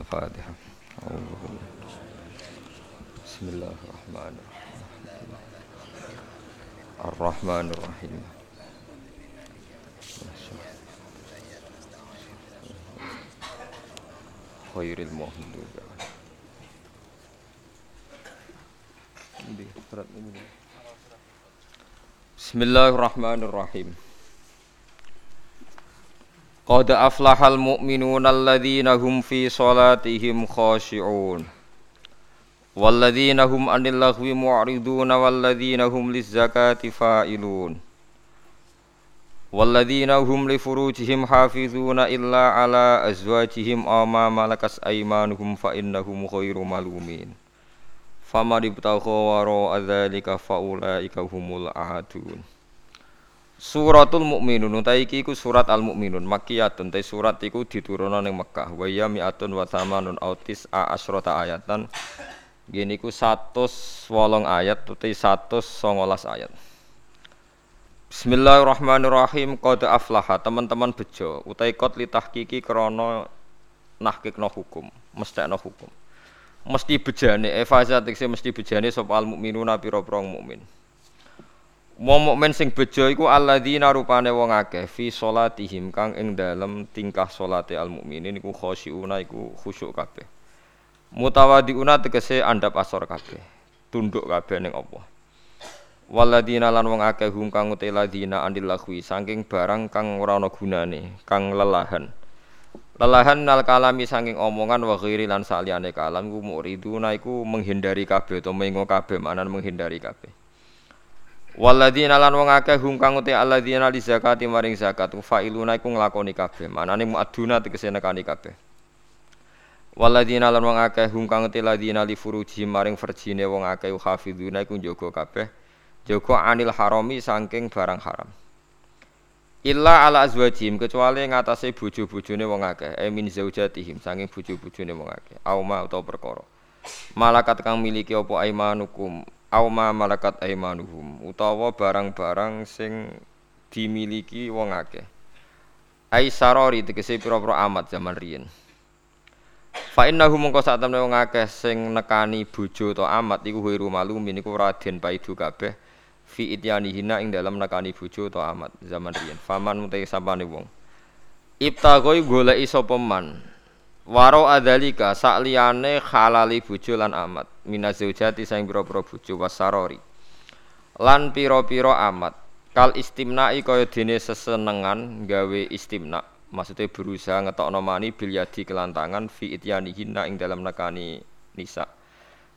الفاتحة. بسم الله الرحمن الرحيم. الرحمن الرحيم. خير المغضوب بسم الله الرحمن الرحيم. قد أفلح المؤمنون الذين هم في صلاتهم خاشعون والذين هم عن اللغو معرضون والذين هم للزكاة فائلون والذين هم لفروجهم حافظون إلا على أزواجهم أو ما ملكت أيمانهم فإنهم غير ملومين فمن ابتغى وراء ذلك فأولئك هم العادون Suratul Mukminun utawi iki iku surat Al Mukminun Makkiyatun te surat iku diturunna ning Mekkah. Wa ya mi'atun wa thamanun autis a asrota ayatan. Gini ku 108 ayat uti 119 ayat. Bismillahirrahmanirrahim qad aflaha. Teman-teman bejo utai qad li tahqiqi krana nahqiqna hukum mestekno hukum. Mesti bejane efaza tekse mesti bejane sapa al mukminuna pira-pira mukmin Wong mukmin sing bejo iku alladzina rupane wong akeh fi salatihim kang ing dalem tingkah salate al mukminin iku khosyiuna iku khusyuk kabeh. Mutawadiuna tegese andap asor kabeh, tunduk kabeh ning Allah. Waladina lan wong akeh hum kang uti ladina andil lahwi saking barang kang ora ana gunane, kang lelahan. Lelahan nal kalami saking omongan wa ghairi lan saliyane kalam ku muriduna iku menghindari kabeh utawa mengo kabeh manan menghindari kabeh. Waladina lan wong akeh hum kang uti alladzina li zakati maring zakat failuna iku nglakoni kabeh. Manane muaduna tegese nekani kabeh. Waladina lan wong akeh hum kang uti ladina li furuji maring verjine wong akeh hafizuna iku njaga kabeh. Jaga anil harami saking barang haram. Illa ala azwajim kecuali ngatasé bojo-bojone wong akeh, e min zaujatihim saking bojo-bojone wong akeh. Auma utawa perkara. Malakat kang miliki apa aimanukum auma malakat aimanuhum utawa barang-barang sing dimiliki wong akeh. Ai sarori tegese pira-pira amat zaman riyen. Fa innahu mongko sak temne wong akeh sing nekani bojo to amat iku wiru malumin iku raden paidu kabeh fi hina ing dalam nekani bojo to amat zaman riyen. Faman mutai sapane wong. Ibtagoi goleki sapa man Waro adalika sakliyane halali bojo lan amat. Minazaujati saing pira-pira bojo wasarori. Lan pira-pira amat. Kal istimna'i kaya dene sesenengan gawe istimna. Maksudnya berusaha ngetokno mani bil yadi kelantangan fi ityanihinna ing dalam nekani nisa.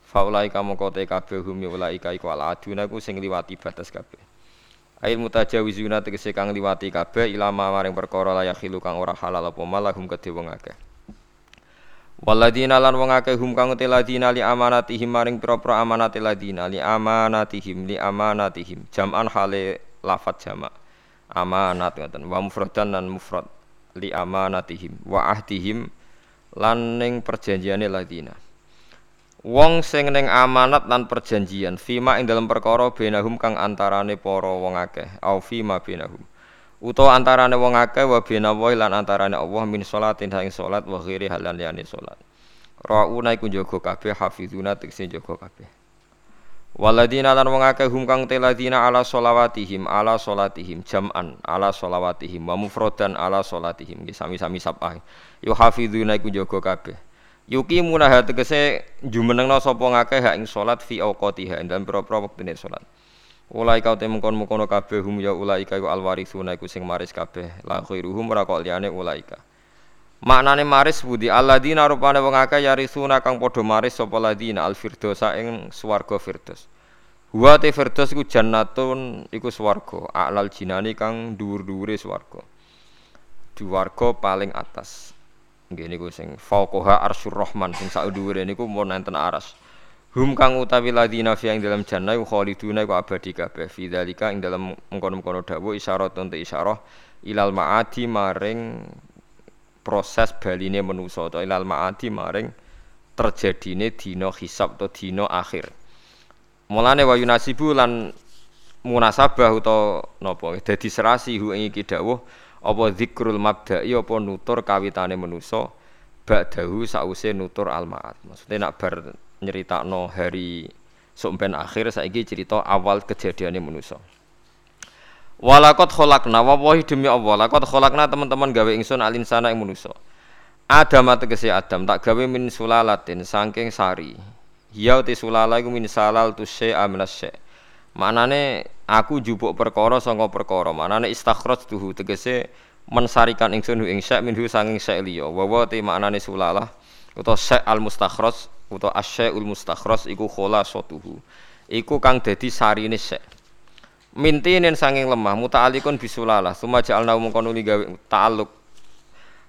Faulai kamu kote kabeh hum ulai iku al aduna ku sing liwati batas kabeh. Ail mutajawizuna tegese kang liwati kabeh ilama maring perkara layak kang ora halal apa malahum kedhe wong akeh Waladina lan wong akeh hum kang te ladina li amanatihim maring pira-pira amanate ladina li amanatihim li amanatihim. Jam'an hale lafat jamak. Amanat ngoten. Wa mufradan lan mufrad li amanatihim. Wa ahdihim lan ning perjanjiane ladina. Wong sing ning amanat lan perjanjian fima ing dalam perkara benahum kang antarane para wong akeh au fima benahum utawa antarane wong akeh wa bina wa lan antarane Allah min salatin ing salat wa ghairi halan liyane salat rauna iku jaga kabeh hafizuna tekse jaga kabeh. Waladina lan wong akeh hum kang teladina ala solawatihim ala solatihim jam'an ala solawatihim wa mufradan ala solatihim sami-sami sabah. Yu hafizuna iku jaga kabeh. Yuki munah tegese jumenengna sapa ngakeh hak ing salat fi awqatiha dan pira-pira wektune salat Ulai kau temen kon mukono kabeh hum ya ulai kau alwarithuna iku sing maris kabeh la khairuhum ora kok liyane ulaika. Maknane maris budi alladzina rupane wong akeh yarisuna kang padha maris sapa al firdosa ing swarga firdos. Wa te firdos iku jannatun iku swarga, a'lal jinani kang dhuwur-dhuwure swarga. Duwarga paling atas. Nggih niku sing fauqaha arsyur rahman sing sak dhuwure niku mun enten aras. Hum kang utawi ladina fi ing dalam jannah khaliduna iku abadi kabeh. Fi dzalika ing dalam mengkono-mengkono dawuh isyarat untuk isyarah ilal maadi maring proses baline manusa atau ilal maadi maring terjadine dina hisab atau dina akhir. Mulane wa yunasibu lan munasabah utawa napa? Dadi serasi hu ing iki dawuh apa zikrul mabda'i apa nutur kawitane manusa ba'dahu sause nutur al maat maksudnya nak bar nyeritakno hari sumpen akhir saiki cerita awal kejadiannya manusa. Walakot kholakna wawahi demi Allah Lakot kholakna teman-teman gawe ingsun alin sana ing manusa. Adam tegese Adam tak gawe min sulalatin saking sari. Hiya uti sulala iku min salal tu syai'a minas syai' Manane aku jupuk perkara saka perkara manane istakhraj tuhu tegese mensarikan ingsun hu ing minhu sanging syai' liya. Wa wa te maknane sulalah utawa syai' al mustakhraj utawa asyai'ul mustakhraj iku khulasatuhu iku kang dadi sarine syai' mintinin sanging lemah muta'alikun bisulalah. Summa ja'alna mungkon nuli gawe ta'alluq.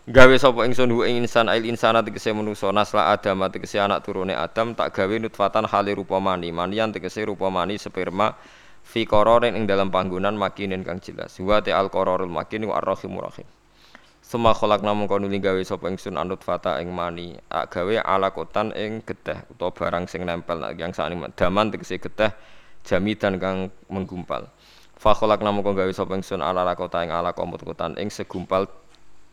Gawe sapa ingsun hu ing insan ail insana tegese manusa nasla adam tegese anak turune adam tak gawe nutfatan hali rupa mani. Manian tegese rupa mani sperma fi qararin ing dalam panggonan makinin kang jelas. Wa al qararul makin wa arrahimur rahim Suma kholakna mongko nuli gawe sapa ingsun anut fata ing mani. Ak gawe alakotan ing geteh utawa barang sing nempel. Yang sakniki daman tegese geteh jamidan kang menggumpal. Fa khalaqna moko gawe sapa ingsun ala lakota ing ala komut-kutan ing segumpal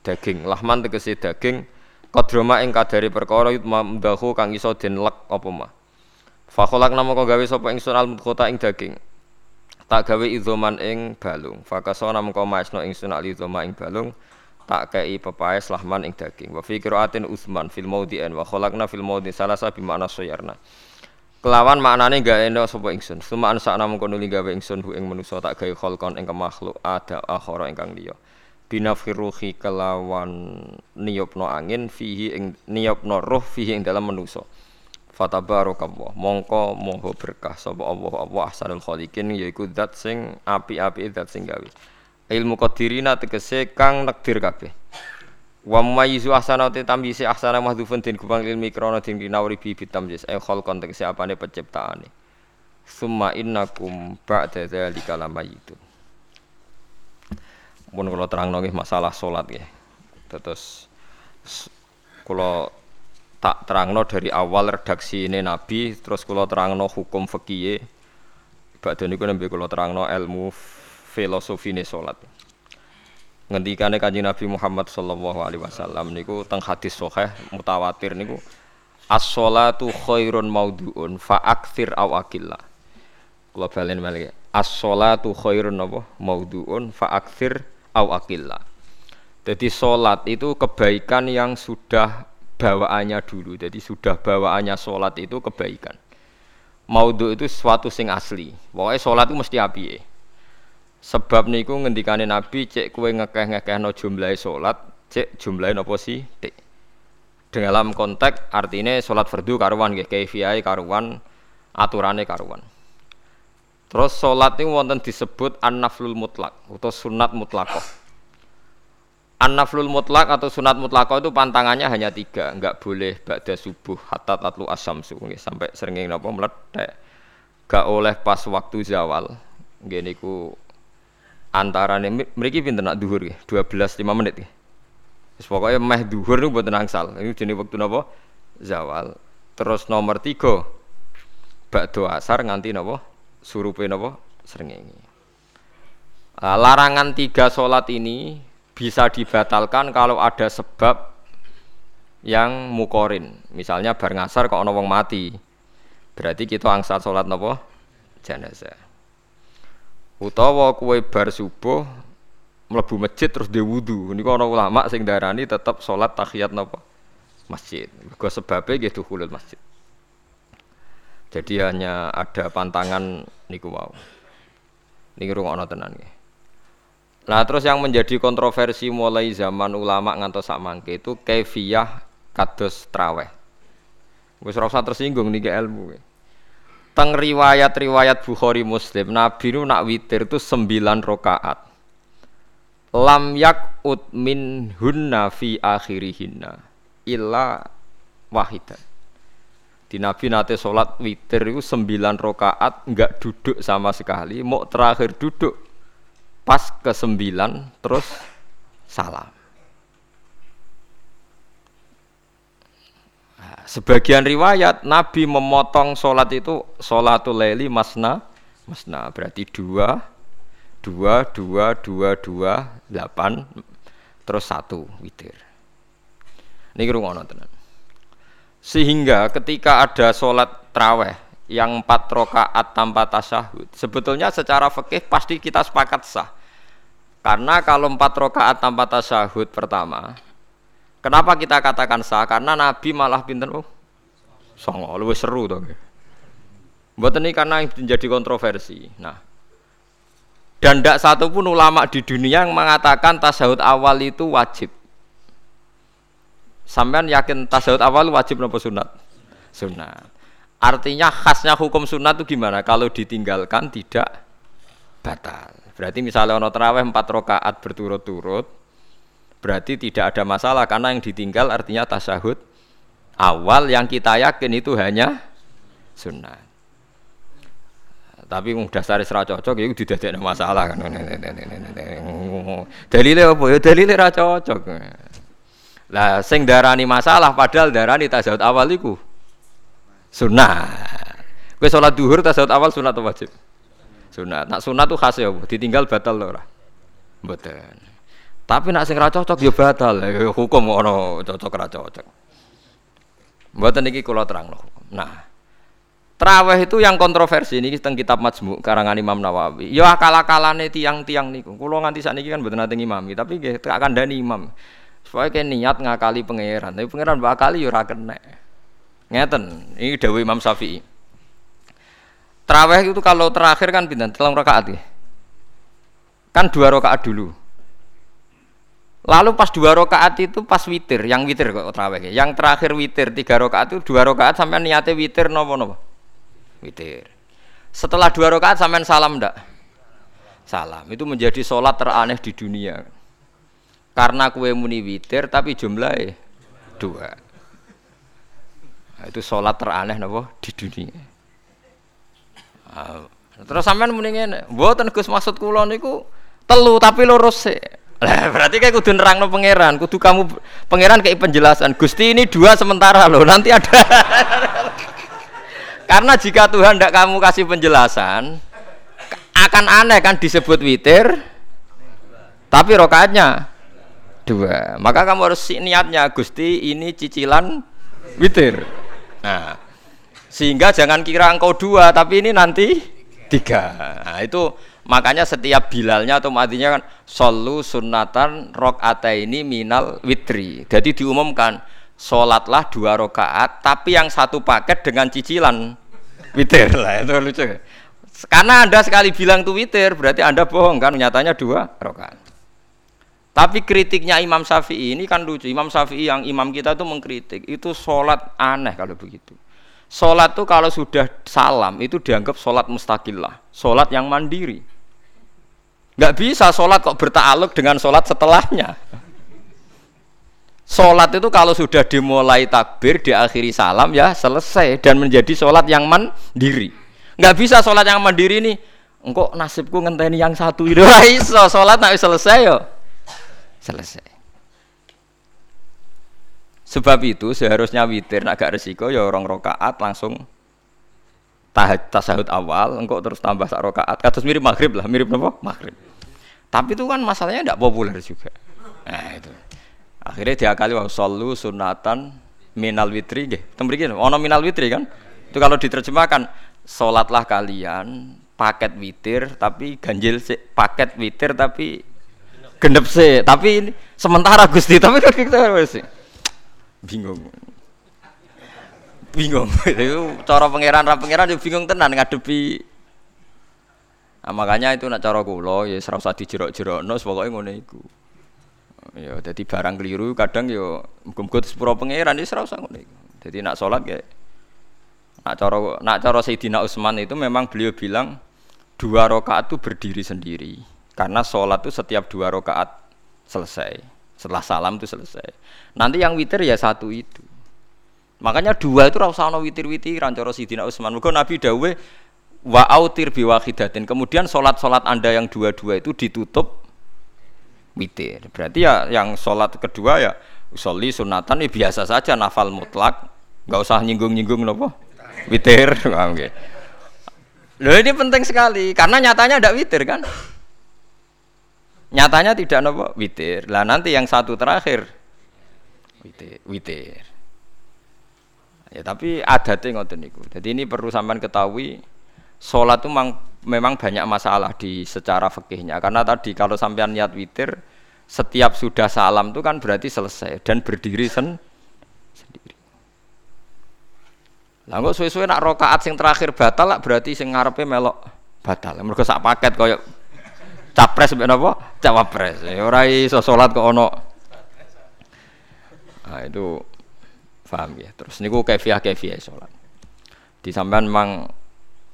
daging. Lahman tegese daging kodroma ing kadari perkara mamdahu kang iso den lek apa mah. Fa khalaqna moko gawe sapa ingsun al ing daging. Tak gawe izoman ing balung. Fakasona moko maesno ingsun al izoma ing balung tak kei pepaes lahman ing daging wa fi qiraatin usman fil maudhi'an wa khalaqna fil maudhi salasa bi makna sayarna Kelawan maknane gak endo sapa ingsun. Suma ansakna mengko nuli gawe ingsun hu ing manusa tak gawe kholkon ing makhluk ada akhara ingkang liya. Binafiruhi kelawan niyopno angin fihi ing niyopno roh fihi ing dalam manusa. Fatabarakallah. Mongko moho berkah sapa Allah Allah ahsanul khaliqin yaiku zat sing api-api zat sing gawe. Ilmu qadirina tegese kang nekdir kabeh. wa mayyizu ahsana te tamyizi ahsana mahdhufun din kubang ilmi krana din kinawri bi bitamyiz ay khalqan tegese apane penciptaane. Summa innakum ba'da dzalika lamayitun. Mun kula terangno nggih masalah salat nggih. Terus kula tak terangno dari awal redaksi ini Nabi terus kula terangno hukum fikih. Badhe niku nembe kula terangno ilmu filosofi ne salat ngendikane Kanjeng Nabi Muhammad sallallahu alaihi wasallam niku teng hadis sahih mutawatir niku as-sholatu khairun maudhu'un fa aktsir aw akilla. Kula balen malih. As-sholatu khairun apa? Maudhu'un fa aktsir aw akilla. Jadi sholat itu kebaikan yang sudah bawaannya dulu. Jadi sudah bawaannya sholat itu kebaikan. Maudhu itu sesuatu sing asli. Pokoknya sholat itu mesti api. Sebab niku ngendikane Nabi cek kue ngekeh-ngekehno jumlahe salat, cek jumlahe sih? Tik. Dalam konteks artinya salat fardu karuan nggih, kaifiyahe karuan, aturane karuan. Terus salat niku wonten disebut an-naflul mutlak atau sunat mutlakoh. An-naflul mutlak atau sunat mutlakoh itu pantangannya hanya tiga, enggak boleh ba'da subuh hatta tatlu asamsu sampai sering napa meledak. Gak oleh pas waktu zawal. Nggih niku antarane mriki pinten nak dhuwur nggih 12 5 menit nggih wis pokoke meh dhuwur niku mboten angsal. Ini jenenge wektu napa? Zawal. Terus nomor 3 bakdo asar nganti napa? Surupe napa? Srengenge. Larangan tiga sholat ini bisa dibatalkan kalau ada sebab yang mukorin. Misalnya bar ngasar kok wong mati. Berarti kita angsal sholat napa? Jenazah utawa kue bar subuh mlebu masjid terus dia wudhu niku ana ulama sing darani tetap sholat tahiyat napa? Masjid. Mergo sebabe nggih dukhulul masjid. Jadi hanya ada pantangan niku wau. Niki rungokno tenan nggih. Nah terus yang menjadi kontroversi mulai zaman ulama ngantos sak mangke itu kaifiyah kados traweh. Wis ora tersinggung niki ilmu. Teng riwayat-riwayat Bukhari Muslim, Nabi nu nak witir itu sembilan rokaat. Lam yak min hunna fi akhirihinna illa wahidan. Di Nabi nate sholat witir itu sembilan rokaat nggak duduk sama sekali, mau terakhir duduk pas ke sembilan terus salam. Sebagian riwayat Nabi memotong sholat itu sholatul laili masna masna berarti dua dua dua dua dua delapan terus satu witir Ini ngono tenan. Sehingga ketika ada sholat traweh yang empat rokaat tanpa tasyahud, sebetulnya secara fikih pasti kita sepakat sah. Karena kalau empat rokaat tanpa tasyahud pertama, kenapa kita katakan sah? Karena Nabi malah pinter, oh, songo, lebih seru dong. Buat ini karena menjadi kontroversi. Nah, dan tidak satu pun ulama di dunia yang mengatakan tasawuf awal itu wajib. Sampean yakin tasawuf awal wajib nopo sunat? Sunat. Artinya khasnya hukum sunat itu gimana? Kalau ditinggalkan tidak batal. Berarti misalnya ono terawih empat rakaat berturut-turut, berarti tidak ada masalah karena yang ditinggal artinya tasahud awal yang kita yakin itu hanya sunat tapi wong dasare ora cocok iku didadekno masalah kan. Dalile apa ya dalile ora cocok. Lah sing darani masalah padahal darani tasawuf awal iku sunnah. Kowe salat duhur tasawuf awal sunat atau wajib? Sunat. Nak sunat tuh khas ya, ditinggal batal lho ora. Mboten. Tapi nak sing ora cocok ya batal. Hukum ono cocok ora cocok. Mboten iki kula terangno. Nah, Traweh itu yang kontroversi ini tentang kitab Majmu karangan Imam Nawawi. Ya akal-akalane tiang-tiang niku. Kulo nganti sakniki kan mboten nate ngimami, tapi nggih tak kandhani imam. Supaya kayak niat ngakali pangeran. Tapi pangeran bakali ya ora kena. Ngeten, ini dawuh Imam Syafi'i. Traweh itu kalau terakhir kan pinten? Telung rakaat ya. Kan dua rakaat dulu. Lalu pas dua rakaat itu pas witir, yang witir kok traweh. Yang terakhir witir tiga rakaat itu dua rakaat sampai niatnya witir nopo nopo witir. Setelah dua rakaat sampean salam ndak? Salam. Itu menjadi sholat teraneh di dunia. Karena kue muni witir tapi jumlahnya dua. Nah, itu sholat teraneh napa di dunia. Nah, terus sampean ngene, mboten Gus maksud kula niku telu tapi lurus sih. Lah berarti kayak kudu nerangno pangeran, kudu kamu pangeran kayak penjelasan. Gusti ini dua sementara loh, nanti ada Karena jika Tuhan tidak kamu kasih penjelasan, akan aneh kan disebut witir, tapi rokaatnya dua. Maka kamu harus niatnya Gusti ini cicilan witir. Nah, sehingga jangan kira engkau dua, tapi ini nanti tiga. Nah, itu makanya setiap bilalnya atau matinya kan solu sunatan rokaat ini minal witri. Jadi diumumkan sholatlah dua rokaat, tapi yang satu paket dengan cicilan witir. Lah itu lucu. Karena anda sekali bilang tuh witir berarti anda bohong kan nyatanya dua rokaat tapi kritiknya Imam Syafi'i ini kan lucu. Imam Syafi'i yang imam kita tuh mengkritik itu sholat aneh kalau begitu. Sholat tuh kalau sudah salam itu dianggap sholat mustakillah sholat yang mandiri nggak bisa sholat kok bertakluk dengan sholat setelahnya Sholat itu kalau sudah dimulai takbir, diakhiri salam ya selesai dan menjadi sholat yang mandiri. Nggak bisa sholat yang mandiri ini. Engkau nasibku ngenteni yang satu itu iso sholat nak selesai yo. Selesai. Sebab itu seharusnya witir agak resiko ya orang rokaat langsung tahaj tasahud awal engkau terus tambah sak rokaat kados mirip maghrib lah mirip apa maghrib tapi itu kan masalahnya tidak populer juga. Nah itu. Akhirnya diakali wa sallu sunatan minal witri. Nggih. Tembriki ono minal witri kan? Itu kalau diterjemahkan salatlah kalian paket witir tapi ganjil si, paket witir tapi genep sih tapi ini sementara Gusti tapi kan kita sih bingung. Bingung. Itu cara pangeran ra pangeran bingung tenan ngadepi nah, makanya itu nak cara kula ya ora usah dijerok-jerokno pokoke ngono iku Ya, jadi barang keliru kadang yo muga-muga sepuro pangeran iki ora usah ngono iku. Dadi nak salat kayak nak cara nak cara Sayyidina Utsman itu memang beliau bilang dua rakaat itu berdiri sendiri. Karena sholat itu setiap dua rakaat selesai. Setelah salam itu selesai. Nanti yang witir ya satu itu. Makanya dua itu rasa ono witir-witiran cara Sayyidina Utsman. Muga Nabi dawe wa autir biwahidatin. Kemudian sholat-sholat Anda yang dua-dua itu ditutup witir. Berarti ya yang sholat kedua ya usolli sunatan ya biasa saja nafal mutlak, nggak usah nyinggung-nyinggung nopo witir. Loh ini penting sekali karena nyatanya tidak witir kan? Nyatanya tidak nopo witir. Lah nanti yang satu terakhir Witir. Witir. Ya tapi adatnya ngoten niku. Jadi ini perlu sampean ketahui sholat itu memang, memang banyak masalah di secara fikihnya karena tadi kalau sampean niat witir setiap sudah salam itu kan berarti selesai dan berdiri sen sendiri. Lah kok suwe-suwe nak rokaat sing terakhir batal lah berarti sing ngarepe melok batal. Mergo sak paket koyo capres mbek napa? Cawapres. Ya ora iso salat kok ono. Nah, itu Paham ya. Terus niku kefiah kefiah sholat. Di sampean memang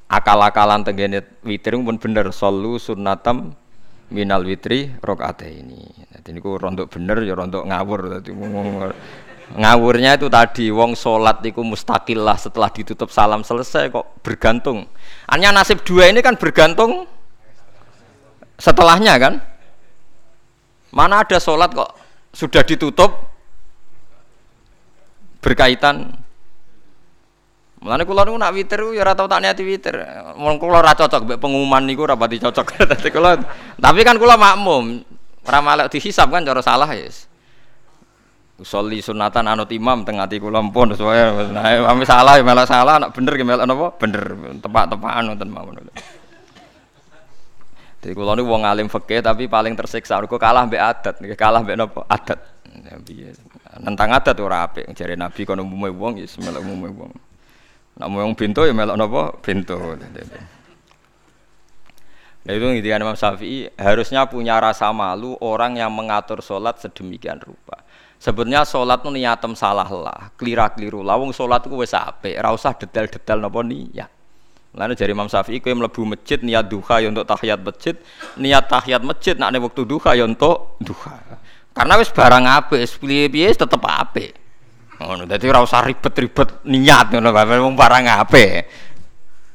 akal-akalan tenggene witir pun bener solu sunnatam minal witri rokaat ini. Jadi niku rontok bener ya rontok ngawur. Jadi ngawurnya itu tadi wong sholat niku mustakil lah setelah ditutup salam selesai kok bergantung. Hanya nasib dua ini kan bergantung setelahnya kan. Mana ada sholat kok sudah ditutup berkaitan Mulane kula niku nak witir ya ora tau tak niati witir. Mun kula ora cocok mbek pengumuman niku ora pati cocok. Dadi kula tapi kan kula makmum. Ora malek dihisab kan cara salah ya. Usolli sunatan anut imam teng ati kula mpun sesuai. Nah, ame salah ya malah salah, nak bener ki melok napa? Bener. Tepak-tepakan wonten mawon. Jadi kula niku wong alim fikih tapi paling tersiksa mergo kalah mbek adat, kalah mbek napa? Adat. Ya nentang adat ora apik jare nabi kono umume wong ya melok umume wong nek wong bento ya melok napa bento Nah itu ngintikan Imam Syafi'i harusnya punya rasa malu orang yang mengatur sholat sedemikian rupa. Sebenarnya sholat itu niatem salah lah, kelira keliru. Lawung sholat itu wes ape, rasa detail-detail nopo niat. Lalu dari Imam Syafi'i kue melebu masjid niat duha ya untuk tahiyat masjid, niat tahiyat masjid nak waktu duha ya untuk duha. Karena wis barang apik, wis piye-piye tetep. Ngono, dadi ora usah ribet-ribet niat ngono wong barang apik.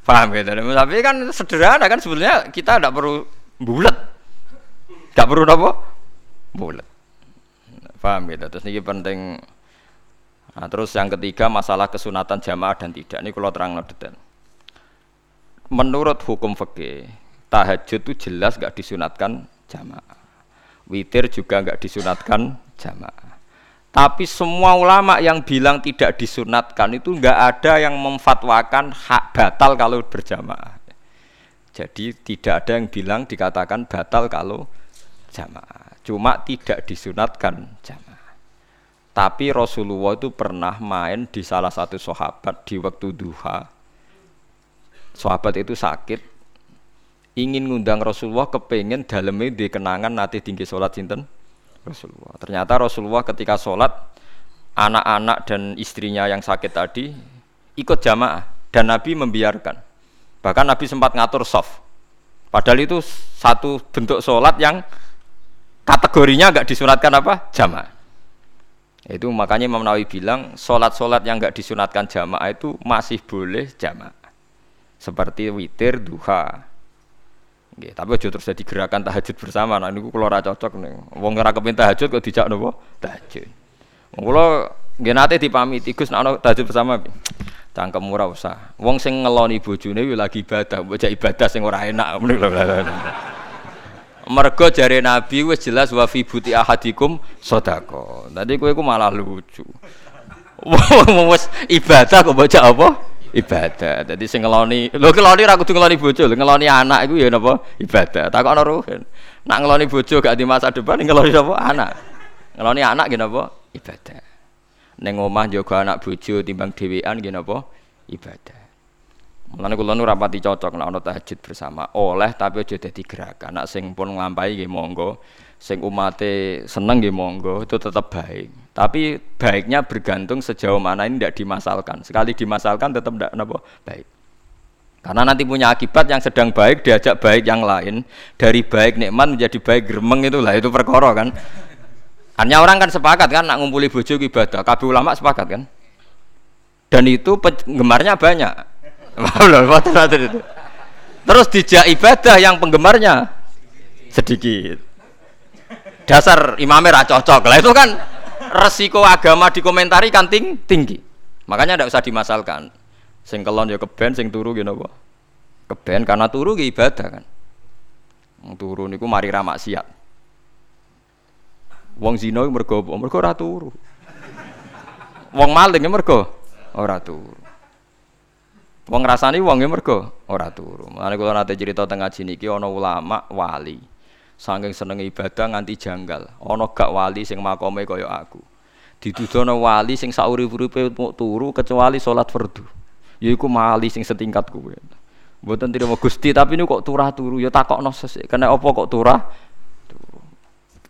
Paham ya? Tapi kan sederhana kan sebenarnya kita tidak perlu bulat. Gak perlu apa? Bulat. Paham ya? Terus ini penting Nah, terus yang ketiga masalah kesunatan jamaah dan tidak. Ini kalau terang detail. Menurut hukum fikih, tahajud itu jelas gak disunatkan jamaah witir juga nggak disunatkan jamaah. Tapi semua ulama yang bilang tidak disunatkan itu nggak ada yang memfatwakan hak batal kalau berjamaah. Jadi tidak ada yang bilang dikatakan batal kalau jamaah. Cuma tidak disunatkan jamaah. Tapi Rasulullah itu pernah main di salah satu sahabat di waktu duha. Sahabat itu sakit, ingin ngundang Rasulullah kepengen dalamnya di kenangan nanti tinggi sholat sinten Rasulullah. Ternyata Rasulullah ketika sholat anak-anak dan istrinya yang sakit tadi ikut jamaah dan Nabi membiarkan. Bahkan Nabi sempat ngatur soft. Padahal itu satu bentuk sholat yang kategorinya nggak disunatkan apa jamaah. Itu makanya Imam Nawawi bilang sholat-sholat yang nggak disunatkan jamaah itu masih boleh jamaah. Seperti witir, duha, Nggih, tapi aja terus jadi gerakan tahajud bersama. Nah niku kula ora cocok nih. Wong ora kepengin tahajud kok dijak napa? Tahajud. Wong kula nggih nate dipamiti Gus nek ana tahajud bersama. Cangkem ora usah. Wong sing ngeloni bojone lagi ibadah, mbok ibadah sing ora enak Mergo jare Nabi wis jelas wa fi buti ahadikum sedekah. Tadi kowe ku malah lucu. Wong wis ibadah kok baca apa? Ibadah. Jadi sing ngeloni, lho ngeloni ra kudu ngeloni bojo, ngeloni anak iku ya napa? Ibadah. Takokno ruhen. Nak ngeloni bojo gak di masa depan ngeloni napa? Anak. Ngeloni anak nggih napa? Ibadah. Ning omah njaga anak bojo timbang dhewean nggih napa? Ibadah. Mulane kula nu rapati cocok nek ana tahajud bersama. Oleh tapi aja dadi gerakan. Nak sing pun nglampahi nggih monggo. Sing umate seneng nggih monggo, itu tetap baik. Tapi baiknya bergantung sejauh mana ini tidak dimasalkan. Sekali dimasalkan tetap tidak napa baik. Karena nanti punya akibat yang sedang baik diajak baik yang lain dari baik nikmat menjadi baik geremeng itulah itu perkara kan. Hanya orang kan sepakat kan nak ngumpuli bojo ibadah. Kabeh ulama sepakat kan. Dan itu penggemarnya banyak. Terus dijak ibadah yang penggemarnya sedikit. Dasar imamnya cocok lah itu kan resiko agama dikomentari kan ting tinggi. Makanya tidak usah dimasalkan. Sing kelon ya keben, sing turu gitu apa? Keben karena turu ya ibadah kan. Turu niku mari ra maksiat. Wong zina mergo apa? Mergo ora turu. Wong maling ya mergo ora turu. Wong ngrasani wong ya mergo ora turu. Mulane kula nate cerita teng ngaji niki ana ulama wali. Saking seneng ibadah nganti janggal. Ana gak wali sing makome kaya aku. Ditudono wali sing saurip-uripe turu kecuali salat fardu. Yaiku wali sing setingkat kuwe. Mboten mau Gusti, tapi ini kok turah turu ya takokno sesuk. Kena apa kok turah?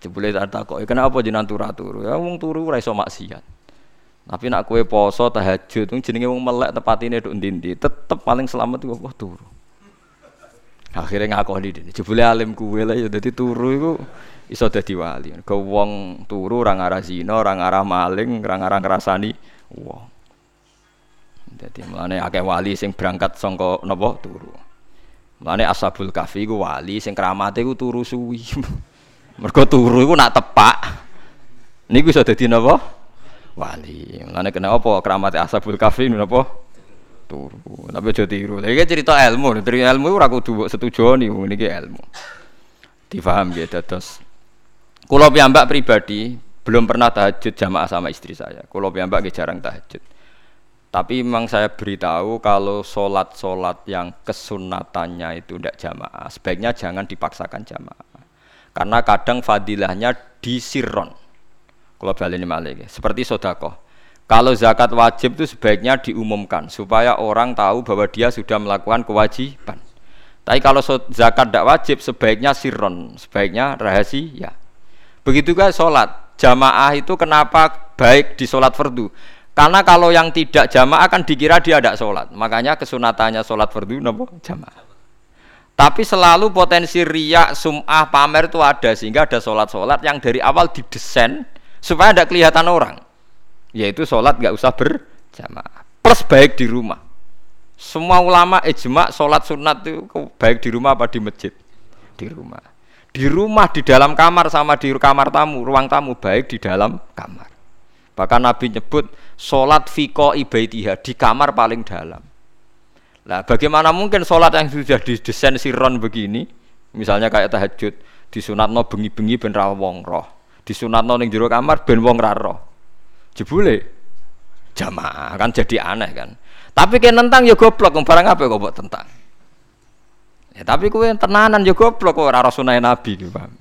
Jebule tak takoki, kena apa jenengan turah turu? Ya wong turu ora iso maksiat. Tapi nak kue poso tahajud, jenenge wong melek tepatine nduk ndi tetep paling selamat kok turu. Akhirnya ngakoni dene. Jebule alim kuwe lah ya dadi turu iku iso dadi wali. Ke wong turu ora ngarah zina, ora ngarah maling, ora ngarah ngrasani wong. Jadi mulane akeh wali sing berangkat sangka napa turu. Mulane Ashabul Kahfi ku wali sing keramate ku turu suwi. Mergo turu iku nak tepak. Niku iso dadi napa? Wali. Mulane kena apa keramate Ashabul Kahfi napa? Turu. Tapi aja tiru. Lha iki cerita ilmu, dari ilmu ora kudu setuju nih niki ilmu. Difaham ya dados. Kulo piyambak pribadi belum pernah tahajud jamaah sama istri saya. Kulo piyambak jarang tahajud. Tapi memang saya beritahu kalau sholat-sholat yang kesunatannya itu tidak jamaah, sebaiknya jangan dipaksakan jamaah. Karena kadang fadilahnya disirron. Kalau balik ini malik, seperti sodako. Kalau zakat wajib itu sebaiknya diumumkan supaya orang tahu bahwa dia sudah melakukan kewajiban. Tapi kalau zakat tidak wajib sebaiknya sirron, sebaiknya rahasia. Begitu juga sholat jamaah itu kenapa baik di sholat fardu? Karena kalau yang tidak jamaah akan dikira dia tidak sholat. Makanya kesunatannya sholat fardu nopo jamaah. Tapi selalu potensi riak, sum'ah, pamer itu ada sehingga ada sholat-sholat yang dari awal didesain supaya tidak kelihatan orang. Yaitu sholat nggak usah berjamaah. Plus baik di rumah. Semua ulama ijma sholat sunat itu baik di rumah apa di masjid? Di rumah. Di rumah, di dalam kamar sama di kamar tamu, ruang tamu baik di dalam kamar. Bahkan Nabi nyebut sholat fiko ibaitiha di kamar paling dalam. Nah, bagaimana mungkin sholat yang sudah didesain siron begini, misalnya kayak tahajud, disunatno bengi-bengi ben ra wong roh, disunatno ning jero kamar ben wong ra roh. Jebule jamaah kan jadi aneh kan. Tapi kayak nentang ya goblok, barang apa kok buat tentang. Ya, tapi kue tenanan ya goblok kok ora sunah Nabi gitu, paham.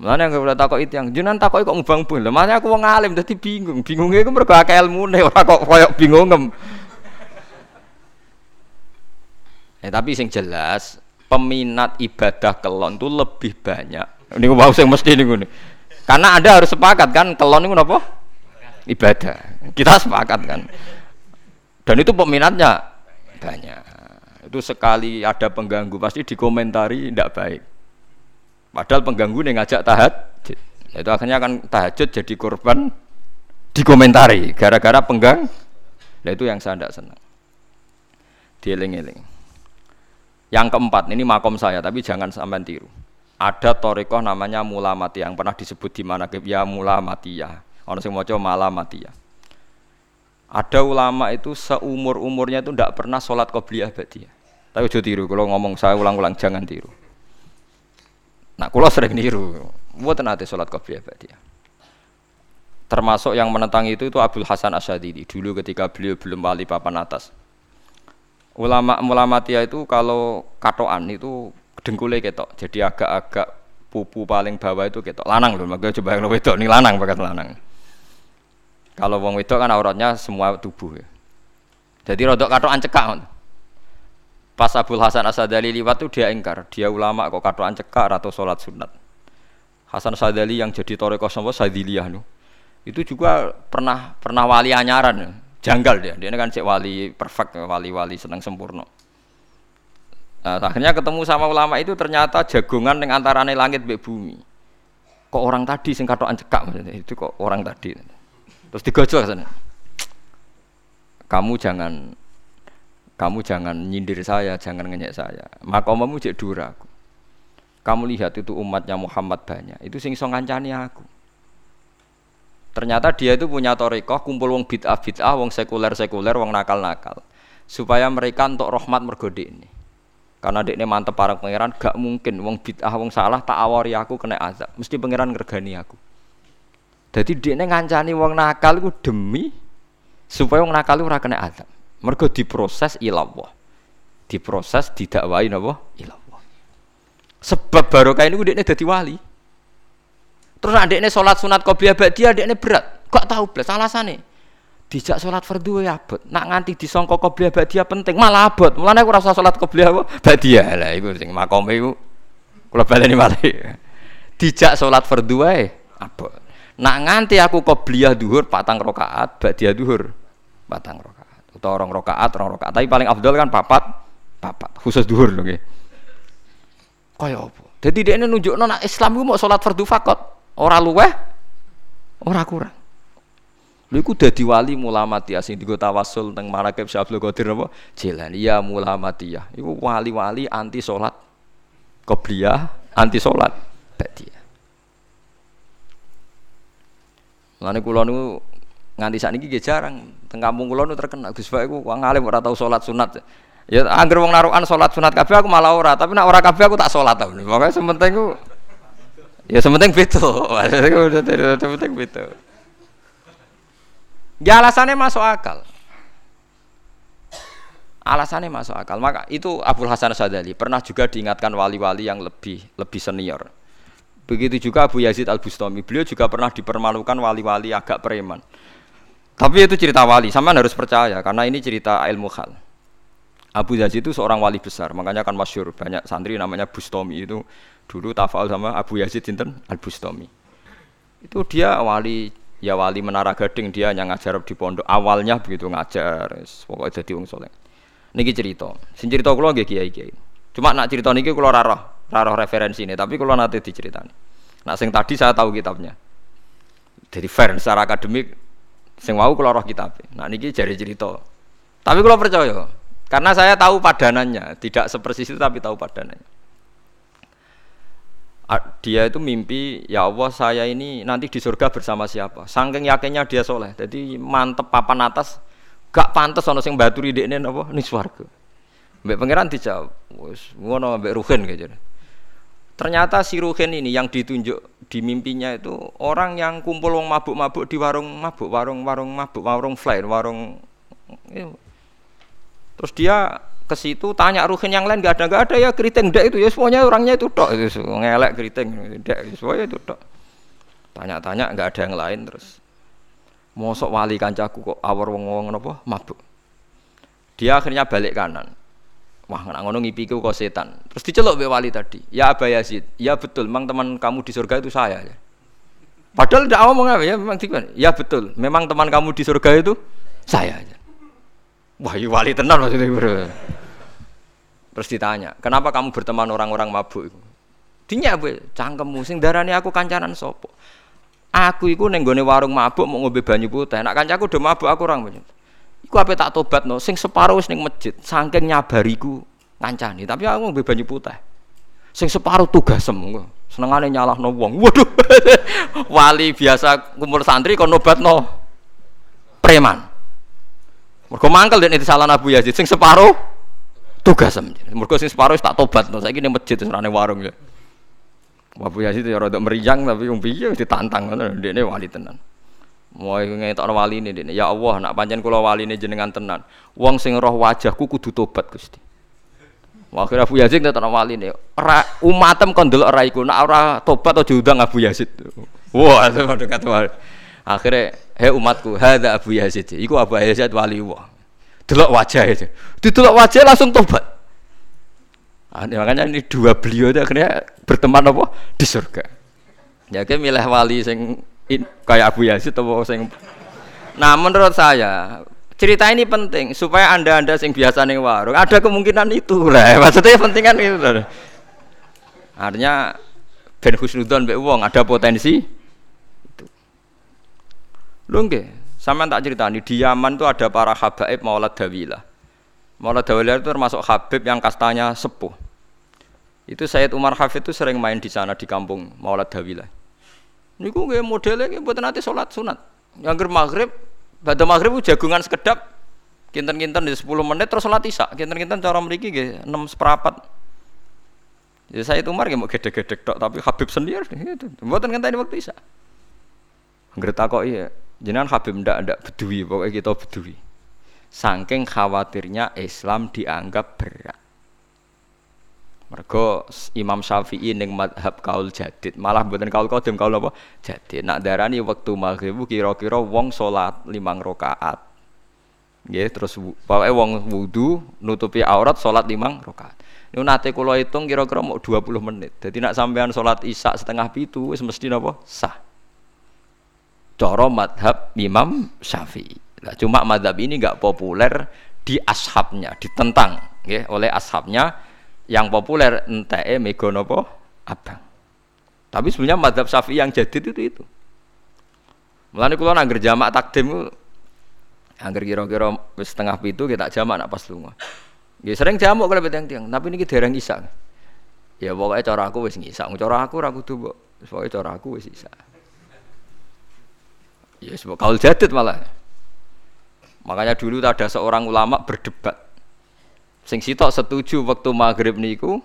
Mulane yang boleh takok itu yang jenengan takok kok ngubang pun. Lah aku wong alim dadi bingung. Bingungnya iku mergo akeh ilmune ora kok koyo bingungem. Ya tapi sing jelas peminat ibadah kelon itu lebih banyak. Ini gue mau sing mesti niku Karena Anda harus sepakat kan kelon itu apa? Ibadah. Kita sepakat kan. Dan itu peminatnya banyak. Itu sekali ada pengganggu pasti dikomentari tidak baik. Padahal pengganggu nih ngajak tahat, itu akhirnya akan tahajud jadi korban dikomentari gara-gara penggang. Nah itu yang saya tidak senang. Dieling-eling. Yang keempat ini makom saya tapi jangan sampai tiru. Ada torikoh namanya mula mati yang pernah disebut di mana ya mula ya. Orang sing maca mala mati ya. Ada ulama itu seumur umurnya itu tidak pernah sholat qobliyah badiyah. Tapi jauh tiru. Kalau ngomong saya ulang-ulang jangan tiru. Nah, kulo sering niru. Buat nanti sholat qobliyah dia. Termasuk yang menentang itu itu Abdul Hasan Asyadidi dulu ketika beliau belum wali papan atas. Ulama ulama tia itu kalau katoan itu dengkulnya ketok, jadi agak-agak pupu paling bawah itu ketok. Lanang loh, makanya coba yang wedok nih lanang bakat lanang. Kalau wong wedok kan auratnya semua tubuh ya. Jadi rodok katoan cekak. Pas Abdul Hasan Asadali liwat tuh dia ingkar, dia ulama kok katoan cekar atau sholat sunat. Hasan Asadali yang jadi toreko sama Sadiliyah nu, itu juga pernah pernah wali anyaran, janggal dia. Dia kan cek wali perfect, wali-wali senang sempurna. Nah, akhirnya ketemu sama ulama itu ternyata jagongan dengan antara langit be bumi. Kok orang tadi sing katoan cekak maksudnya itu kok orang tadi. Terus digojol sana. Kamu jangan kamu jangan nyindir saya, jangan ngenyek saya. Makomamu dura aku. Kamu lihat itu umatnya Muhammad banyak. Itu sing so ngancani aku. Ternyata dia itu punya torikoh kumpul wong bid'ah bid'ah, wong sekuler sekuler, wong nakal nakal. Supaya mereka untuk rahmat mergode ini. Karena ini mantep para pangeran, gak mungkin wong bid'ah wong salah tak awari aku kena azab. Mesti pangeran ngergani aku. Jadi dia ngancani wong nakal itu demi Supaya wong nakal ora kena azab. Mergo diproses ilallah. Diproses didakwai napa? Ilallah. Sebab barokah ini udah dadi wali. Terus adiknya sholat sunat qobliyah ba'diyah adiknya berat. Gak tahu belas alasannya. Dijak sholat fardu ya abot. Nak nganti disongko qobliyah ba'diyah penting malah abot. Mulane aku rasa sholat qobliyah? Ba'diyah lah iku sing makome iku. Kula baleni malih. Dijak sholat fardu wae abot. Nak nganti aku qobliyah duhur patang rakaat, ba'diyah duhur patang rakaat. Utawa rong rakaat, rong rakaat. Tapi paling afdal kan papat, papat. Khusus duhur lho nggih. Kaya apa? Jadi dia ini nunjuk nona Islam itu mau sholat fardu fakot. Ora luweh, ora kurang. Lha iku dadi wali mulamatiyah sing digo tawasul teng Marakib Abdul Qadir apa? Ya mulamatiyah. Iku wali-wali anti salat qobliyah, anti salat ba'diyah. Lane kula niku nganti sakniki nggih jarang teng kampung kula niku terkenal Gus Pak iku wong alim ora tau sunat. Ya angger wong narukan salat sunat kabeh aku malah ora, tapi nek ora kabeh aku tak salat ta. Pokoke sementing ku Ya sementing beda. sementing beda. Ya alasannya masuk akal. Alasannya masuk akal. Maka itu Abdul Hasan Sadali pernah juga diingatkan wali-wali yang lebih lebih senior. Begitu juga Abu Yazid Al Bustami. Beliau juga pernah dipermalukan wali-wali agak preman. Tapi itu cerita wali. Sama harus percaya karena ini cerita ilmu hal. Abu Yazid itu seorang wali besar, makanya kan masyur banyak santri namanya Bustami itu dulu tafal sama Abu Yazid Sinten Al Bustami. Itu dia wali ya wali Menara Gading dia yang ngajar di pondok awalnya begitu ngajar pokoknya jadi wong soleh. Niki cerita, sing cerita kula nggih kiai-kiai. Cuma nak cerita niki kula ora ora referensi ini, tapi kula nanti diceritani. Nak sing tadi saya tahu kitabnya. Jadi fair secara akademik sing wau kula roh kitab. Nah niki jari cerita. Tapi kula percaya karena saya tahu padanannya, tidak sepersis itu tapi tahu padanannya. Dia itu mimpi, ya Allah saya ini nanti di surga bersama siapa? Sangking yakinnya dia soleh, jadi mantep papan atas, gak pantas ono sing batu ini apa nih swarga. Mbak pangeran dijawab, wis ngono mbak Ruhin gitu. Ternyata si Ruhin ini yang ditunjuk di mimpinya itu orang yang kumpul wong mabuk-mabuk di warung mabuk, warung-warung mabuk, warung flyer, warung Terus dia ke situ tanya ruhin yang lain gak ada gak ada ya keriting ndak itu ya semuanya orangnya itu tok. Itu ngelek keriting ndak semuanya itu tok. Tanya-tanya nggak ada yang lain terus. Mosok wali kancaku kok awar wong wong apa mabuk. Dia akhirnya balik kanan wah nggak ngono ngipiku kok setan terus diceluk be wali tadi ya Aba Yazid ya betul memang teman kamu di surga itu saya ya padahal tidak ngomong apa ya memang ya betul memang teman kamu di surga itu saya aja Wah, iya wali tenan maksudnya bro. Terus ditanya, kenapa kamu berteman orang-orang mabuk? Dinya bu, cangkemmu sing darani aku kancanan sopo. Aku iku neng warung mabuk mau ngombe banyu putih. Nak kancaku udah mabuk aku orang banyak. Iku apa tak tobat no? Sing separuh neng masjid, saking nyabariku ngancani. Tapi aku ngombe banyu putih. Sing separuh tugas semua. Senengane nyalah no wong. Waduh, wali biasa kumpul santri kon nobat no preman. Mergo mangkel itu salah Abu Yazid sing separuh tugas Mergo sing separuh tak tobat no. Saiki ning masjid serane warung ya. Abu Yazid ya rada meriang tapi wong piye ditantang ngono ndekne wali tenan. Mau ngetokno wali ini. Ya Allah, nak pancen kula wali ini jenengan tenan. Wong sing roh wajahku kudu tobat Gusti. Akhirnya Abu Yazid ngetokno wali ini. Umatem kon delok iku. Nak ora tobat aja udang Abu Yazid. Wah, itu dekat wali. Akhirnya, hei umatku, ada Abu Yazid. Iku Abu Yazid wali Allah. Delok wajah itu. Didelok wajah langsung tobat. Nah, makanya ini dua beliau itu akhirnya berteman apa di surga. Ya milih wali sing in, kayak Abu Yazid atau sing Nah, menurut saya cerita ini penting supaya anda-anda sing biasa nih warung ada kemungkinan itu lah. Maksudnya penting kan itu. Artinya ben husnudon mbek wong ada potensi Lho nggih, sampean tak ceritani di Yaman itu ada para habaib Maulad Dawilah. Maulad Dawilah itu termasuk habib yang kastanya sepuh. Itu Sayyid Umar Hafid itu sering main di sana di kampung Maulad Dawilah. Niku nggih modelnya nggih mboten nanti sholat sunat. Yang maghrib, pada maghrib jagungan sekedap kinten-kinten di 10 menit terus sholat isya. Kinten-kinten cara mriki nggih 6 seperempat. Ya saya Umar nggih mau gede-gede tok tapi Habib sendiri gitu. Mboten ngenteni waktu isya. Anggere takoki ya, Jenengan Habib ndak ndak bedui, pokoknya kita bedui. Saking khawatirnya Islam dianggap berat. Mergo Imam Syafi'i ning madhab kaul jadid, malah mboten kaul qadim kaul apa? Jadid. Nak darani wektu maghrib kira-kira wong salat limang rakaat. Nggih, terus pokoke wong wudu nutupi aurat salat limang rakaat. Niku nate kula hitung kira-kira mau 20 menit. Jadi nak sampean salat Isya setengah pitu wis mesti napa? Sah. Cara madhab Imam Syafi'i. Nah, cuma madhab ini enggak populer di ashabnya, ditentang nggih oleh ashabnya yang populer ente mego nopo abang. Tapi sebenarnya madhab syafi'i yang jadi itu itu. Mulane kula nangger jamak takdim angger kira-kira setengah pitu kita jamak nak pas lunga. Nggih sering jamak kalau tiang-tiang, tapi niki dereng isa. Ya pokoknya cara aku wis ngisa, cara aku ora kudu mbok. Pokoke cara aku wis isa. Ya sebab kaul jadid malah. Makanya dulu ada seorang ulama berdebat Sing sitok setuju waktu maghrib niku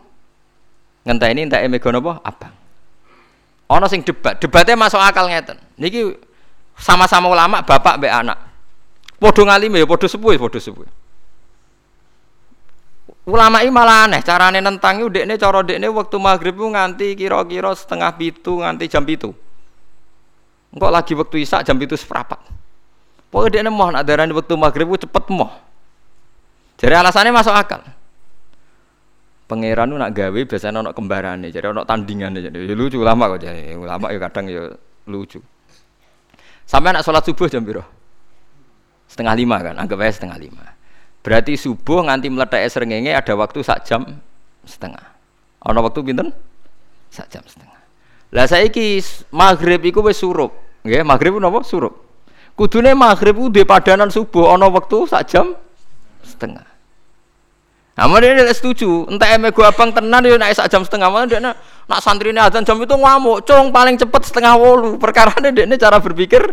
ngenteni entek mega napa? Abang. Ana sing debat, debatnya masuk akal ngeten. Niki sama-sama ulama bapak mbek anak. Padha ngalime ya padha sepuh, padha sepuh. Ulama ini malah aneh, carane nentang itu dekne cara dekne waktu maghrib nganti kira-kira setengah pitu nganti jam pitu. Engkau lagi waktu isak jam pitu seperempat. Pokoknya dekne mau nak darani waktu maghrib cepet mau. Jadi alasannya masuk akal. Pangeran nak gawe biasanya ono kembarannya, jadi ono tandingannya, jadi ya lucu lama kok jadi ulama ya kadang ya lucu. Sampai nak sholat subuh jam biru setengah lima kan, anggap aja setengah lima. Berarti subuh nganti meletak serengenge ada waktu sak jam setengah. Ono waktu pinten? Sak jam setengah. Lah saya ki maghrib iku wis surup, nggih maghrib napa surup. Kudune maghrib ku padanan subuh ono waktu sak jam setengah. Nah, dia tidak setuju. Entah eme gua abang tenan dia naik sak jam setengah. Mana dia nak, santri ini azan jam itu ngamuk. Cong paling cepet setengah wolu. Perkara dia ini cara berpikir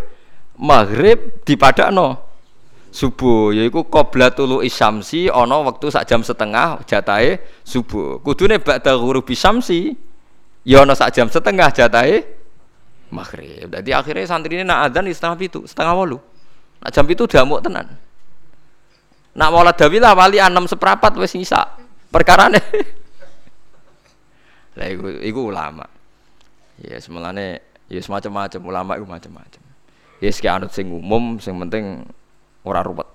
maghrib di no subuh. Yaitu tulu isamsi ono waktu sak jam setengah jatai subuh. Kudune ba'da huruf isamsi. Ya ono sak jam setengah jatai maghrib. Jadi akhirnya santri ini nak azan di setengah itu, setengah wolu. Nak jam itu mau tenan. Nak maulad dawilah wali enam seperapat wes ngisa. Perkarane. Lah iku iku ulama. Ya semelane ya semacam-macam ulama iku macam-macam. Ya sik anut sing umum sing penting ora ruwet.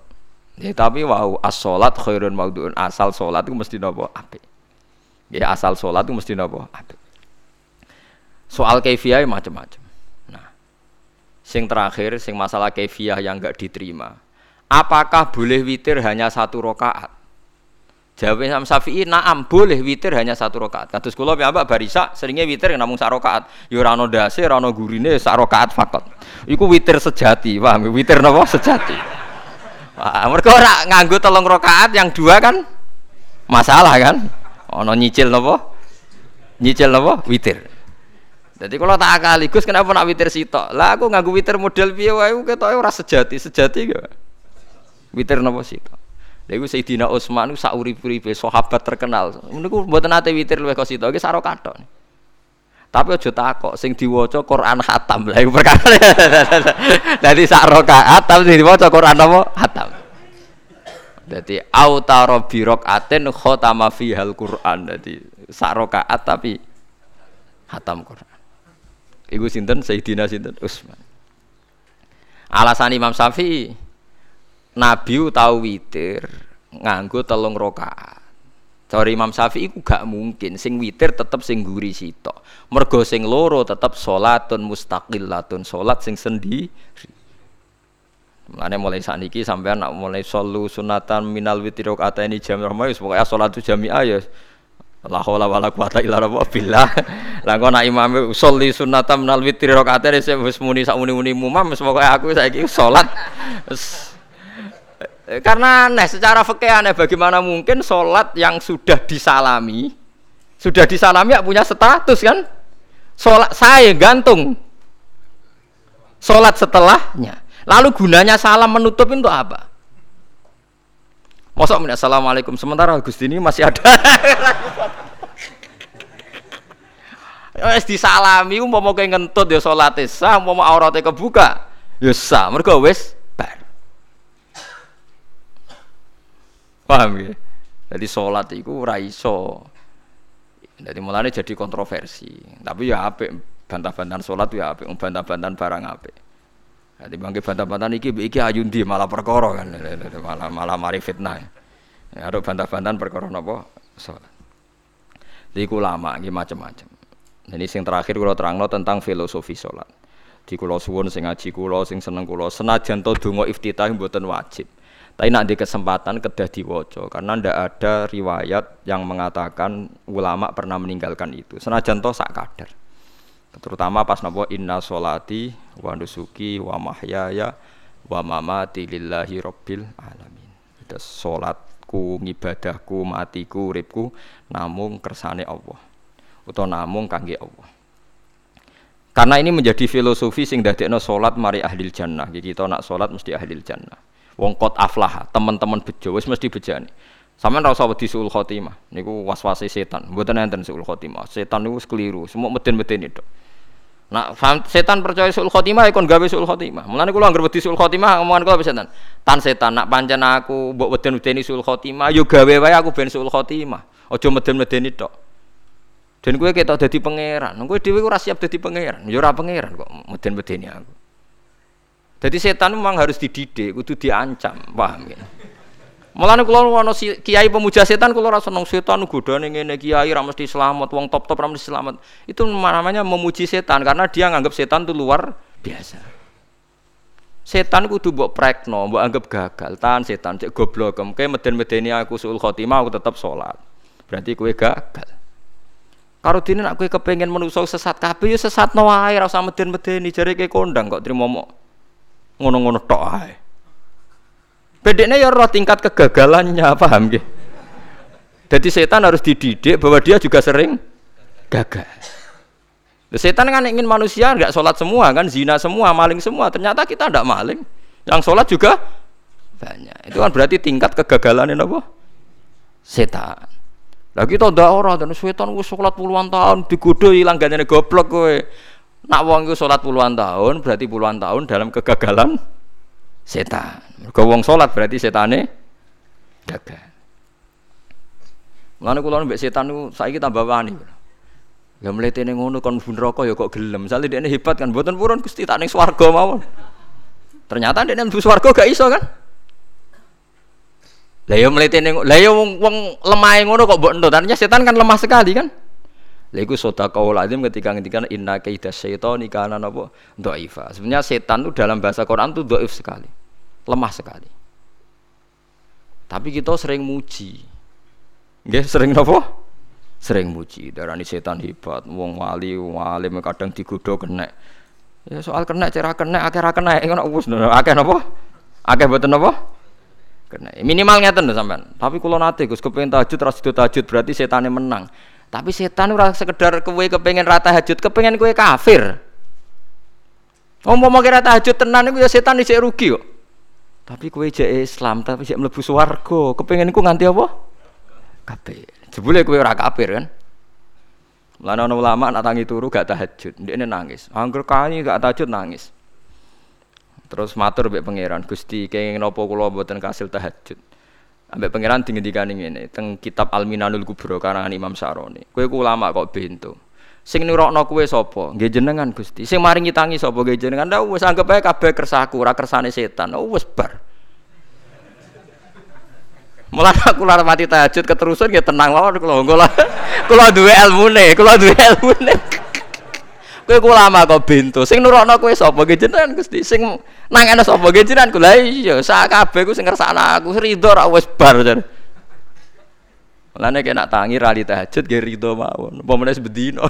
Ya tapi wau as-salat khairun maudhu'un asal salat itu mesti napa apik. Ya asal salat itu mesti napa apik. Soal kefiah macam-macam. Nah, sing terakhir sing masalah kefiah yang enggak diterima apakah boleh witir hanya satu rokaat? Jawab Imam Syafi'i, naam boleh witir hanya satu rokaat. Kados kula piyambak barisa seringnya witir namung sak rokaat. Ya ana ndase, ora ana gurine sak rokaat fakot. Iku witir sejati, paham? Witir napa sejati. Wah, mereka ora nganggo tolong rokaat yang dua kan masalah kan? Ono nyicil napa? Nyicil napa? Witir. Jadi kalau tak akaligus kenapa nak witir sitok? Lah aku nganggo witir model piye wae ketoke ora sejati, sejati gak? Witir napa sita? Lha iku Sayyidina Utsman sak urip-uripe sahabat terkenal. Niku mboten nate witir luwih kok sita, iki saro. Tapi aja takok sing diwaca Quran khatam. Lah iku perkara. Dadi sak rakaat tapi diwaca Quran apa? Khatam. Dadi autara bi rakaatin khatama fihal Quran. Dadi sak tapi khatam Quran. Iku sinten Sayyidina sinten Utsman. Alasan Imam Syafi'i Nabi tahu witir nganggo telung rokaat. Cara Imam Syafi'i iku gak mungkin sing witir tetep sing guri sitok. Mergo sing loro tetep salatun mustaqillatun, salat sing sendiri. Mulane mulai saat ini sampean nak mulai solu sunatan minal witir rokaat ini jam rahma wis pokoke salat jami'ah ya La haula wala quwata illa billah. Lah kok nak imam sholli sunatan minal witir rokaat wis muni sak muni-muni mumam wis pokoke aku saiki salat karena aneh, secara fikih aneh bagaimana mungkin sholat yang sudah disalami, sudah disalami ya punya status kan? Sholat saya gantung. Sholat setelahnya. Lalu gunanya salam menutup itu apa? Masa assalamualaikum sementara Gusti ini masih ada. Es disalami mau mau ngentut ya sholat sah, mau auratnya kebuka Ya sah, mergo wis bar. Paham ya? Jadi sholat itu ora iso. Jadi mulanya jadi kontroversi. Tapi ya apik bantah-bantahan sholat ya apik, bantah-bantahan barang apik. Jadi bangke bantah-bantahan iki iki ayundi malah perkara kan. Malah malah mari fitnah. Ya ada bantah-bantahan perkara napa? Sholat. Jadi lama iki macam-macam. Jadi sing terakhir kalau terangno tentang filosofi sholat. Di kulo suwun sing ngaji kulo sing seneng kulo senajan to donga iftitah mboten wajib. Tapi nak di kesempatan kedah diwaca karena ndak ada riwayat yang mengatakan ulama pernah meninggalkan itu. Senajan toh sak kadar. Terutama pas napa inna solati wa nusuki wa mahyaya wa mamati lillahi rabbil alamin. Itu salatku, ngibadahku, matiku, uripku namung kersane Allah. Utawa namung kangge Allah. Karena ini menjadi filosofi sing dadekno salat mari ahli jannah. Jadi kita nak salat mesti ahli jannah. Wong kot aflah, teman-teman bejo wis mesti bejani. Sampeyan ora usah wedi suul khotimah. Niku waswase setan. Mboten enten suul khotimah. Setan niku keliru, semua meden-meden itu. Nah, setan percaya suul khotimah ya kon gawe suul khotimah. Mulane kula anggere wedi suul khotimah omongan kula setan. Tan setan nak pancen aku mbok weden-wedeni suul khotimah yo gawe wae aku ben suul khotimah. Aja meden-medeni tok. Dan gue ketok dadi pangeran. Gue dhewe ora siap dadi pangeran. Ora pangeran kok meden-medeni aku. Jadi setan memang harus dididik, kudu diancam, paham ya? Mulane kula ana kiai pemuja setan kula ora seneng setan godane ngene kiai ra mesti selamat, wong top-top ra mesti selamat. Itu namanya memuji setan karena dia nganggap setan itu luar biasa. Setan kudu mbok prekno, mbok anggap gagal. Tahan setan cek goblok, kae meden-medeni aku suul khotimah aku tetap sholat. Berarti kue gagal. Karo dene nek kowe kepengin menungso sesat kabeh ya sesatno wae ora usah meden-medeni jare ke kondang kok trimo ngono-ngono tok ae. Bedeknya ya roh tingkat kegagalannya, paham nggih? Jadi setan harus dididik bahwa dia juga sering gagal. Setan kan ingin manusia nggak sholat semua kan, zina semua, maling semua. Ternyata kita tidak maling. Yang sholat juga banyak. Itu kan berarti tingkat kegagalan ini apa? Setan. Lagi kita ndak ora dan setan gue sholat puluhan tahun digodoh hilang ganyane goblok gue. Nak wong iku salat puluhan tahun berarti puluhan tahun dalam kegagalan setan. Mergo wong salat berarti setane gagal. Mulane kula mbek setan niku saiki tambah wani. Ya mletene ngono kon mlebu neraka ya kok gelem. Misale dekne hebat kan mboten purun Gusti tak ning swarga mawon. Ternyata dekne mlebu swarga gak iso kan? Lah ya mletene lah ya wong wong lemah ngono kok mbok entuk. Ternyata setan kan lemah sekali kan? Lha iku sedekah lazim ketika ngendikan inna kaida syaitani kana napa dhaifa. Sebenarnya setan itu dalam bahasa Quran itu dhaif sekali. Lemah sekali. Tapi kita sering muji. Nggih, sering napa? Sering muji. Darani setan hebat, wong wali, wali kadang digodho kena. Ya soal kena cara kena akeh ra kena ngono wis akeh napa? Akeh boten napa? Kena. Minimal ngeten sampean. Tapi kula nate Gus kepengin tahajud ra tahajud berarti setane menang. Tapi setan ora sekedar kowe kepengen rata hajut, kepengen kowe kafir. Umpama kira tahajud tenan iku ya setan isih rugi kok. Tapi kowe jek Islam, tapi jek mlebu swarga, kepengen iku nganti apa? Kafir. Jebule kowe ora kafir kan? Mulane ana ulama nak tangi turu gak tahajud, ndekne nangis. Angger kali gak tahajud nangis. Terus matur mbek pangeran, Gusti kenging napa kula mboten kasil tahajud. Ambek pangeran dingendikane ngene teng kitab Al-Minanul Kubra karangan Imam Saroni. Kowe ku ulama kok bento. Sing nurokno kowe sapa? Nggih jenengan Gusti. Sing maringi tangi sapa? Nggih jenengan. Lah anggap ae kabeh kersaku, ora kersane setan. Oh wis bar. Mulane aku lara mati tahajud keterusan ya tenang mawon kula kula kula duwe ilmune, kula duwe ilmune. Kowe ku lama kok bento. Sing nurokno kowe sapa nggih jenengan Gusti? Sing nangene sapa nggih jenengan? Lha iya, sak kabeh ku sing ngersakno aku ridho ra wis bar jar. Mulane kena tangi rali tahajud nggih ridho mawon. Apa meneh sebedino.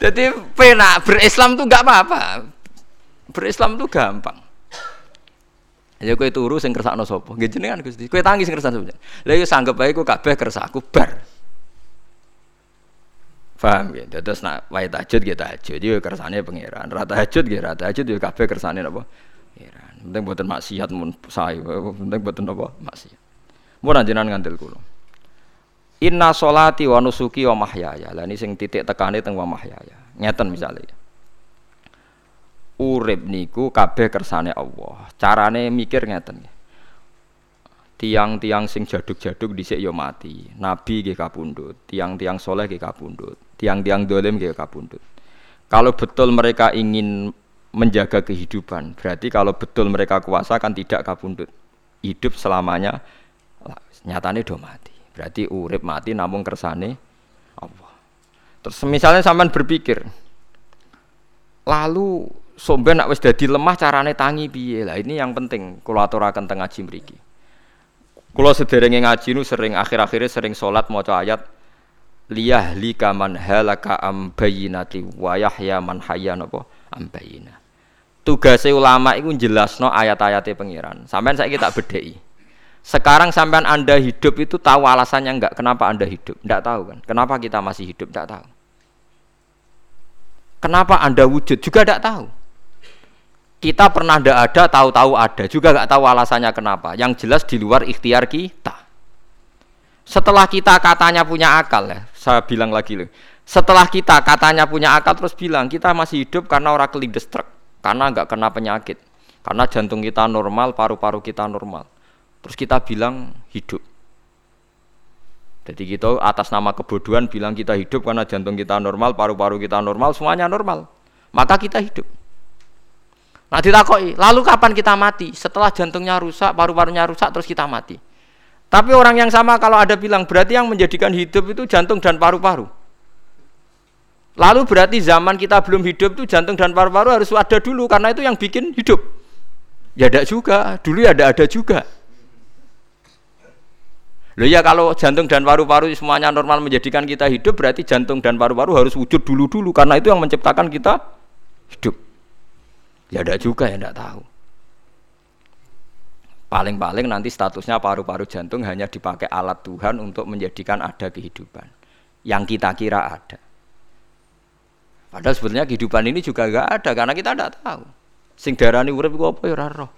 Jadi penak berislam tuh gak apa-apa. Berislam tuh gampang. Ya kowe turu sing kersakno sapa? Nggih jenengan Gusti. Kowe tangi sing kersakno sapa? Lah ya sanggep ae ku kabeh kersaku bar. Paham ya? Terus nak wae tahajud ya tahajud yo kersane pangeran. Ra tahajud ya ra tahajud yo kabeh kersane napa? Pangeran. Penting mboten maksiat mun sae. Penting mboten napa? Maksiat. Mun jenengan ngandel kula. Inna solati wa nusuki wa mahyaya. Lah ini sing titik tekane teng wa mahyaya. Ngeten misalnya. Urip niku kabeh kersane Allah. Carane mikir ngeten. Tiang-tiang sing jaduk-jaduk dhisik ya mati. Nabi nggih kapundhut, tiang-tiang soleh nggih kapundhut, tiang-tiang dolim nggih kapundhut. Kalau betul mereka ingin menjaga kehidupan, berarti kalau betul mereka kuasa kan tidak kapundhut. Hidup selamanya nyatane do mati. Berarti urip mati namun kersane Allah. Terus misalnya sampean berpikir, lalu somben nak wis dadi lemah carane tangi piye? Lah ini yang penting kula aturaken teng ngaji mriki. Kula sederenge ngaji nu sering akhir-akhirnya sering salat maca ayat liyah lika man halaka am bayyinati wa yahya man hayya napa am bayyina. Tugase ulama iku jelasno ayat-ayate pangeran. Sampeyan saiki tak bedheki. Sekarang sampean Anda hidup itu tahu alasannya enggak? Kenapa Anda hidup? Enggak tahu kan? Kenapa kita masih hidup? Enggak tahu. Kenapa Anda wujud? Juga enggak tahu. Kita pernah enggak ada, tahu-tahu ada. Juga enggak tahu alasannya kenapa. Yang jelas di luar ikhtiar kita. Setelah kita katanya punya akal ya, saya bilang lagi loh. Setelah kita katanya punya akal terus bilang kita masih hidup karena orang kelindes truk, karena enggak kena penyakit, karena jantung kita normal, paru-paru kita normal Terus kita bilang hidup. Jadi kita atas nama kebodohan bilang kita hidup karena jantung kita normal, paru-paru kita normal, semuanya normal. Maka kita hidup. Nah ditakoi, lalu kapan kita mati? Setelah jantungnya rusak, paru-parunya rusak, terus kita mati. Tapi orang yang sama kalau ada bilang berarti yang menjadikan hidup itu jantung dan paru-paru. Lalu berarti zaman kita belum hidup itu jantung dan paru-paru harus ada dulu karena itu yang bikin hidup. Ya ada juga, dulu ya ada ada juga. Loh ya kalau jantung dan paru-paru semuanya normal menjadikan kita hidup berarti jantung dan paru-paru harus wujud dulu-dulu karena itu yang menciptakan kita hidup. Ya ada juga ya tidak tahu. Paling-paling nanti statusnya paru-paru jantung hanya dipakai alat Tuhan untuk menjadikan ada kehidupan yang kita kira ada. Padahal sebetulnya kehidupan ini juga enggak ada karena kita tidak tahu. Sing darani urip apa ya roh.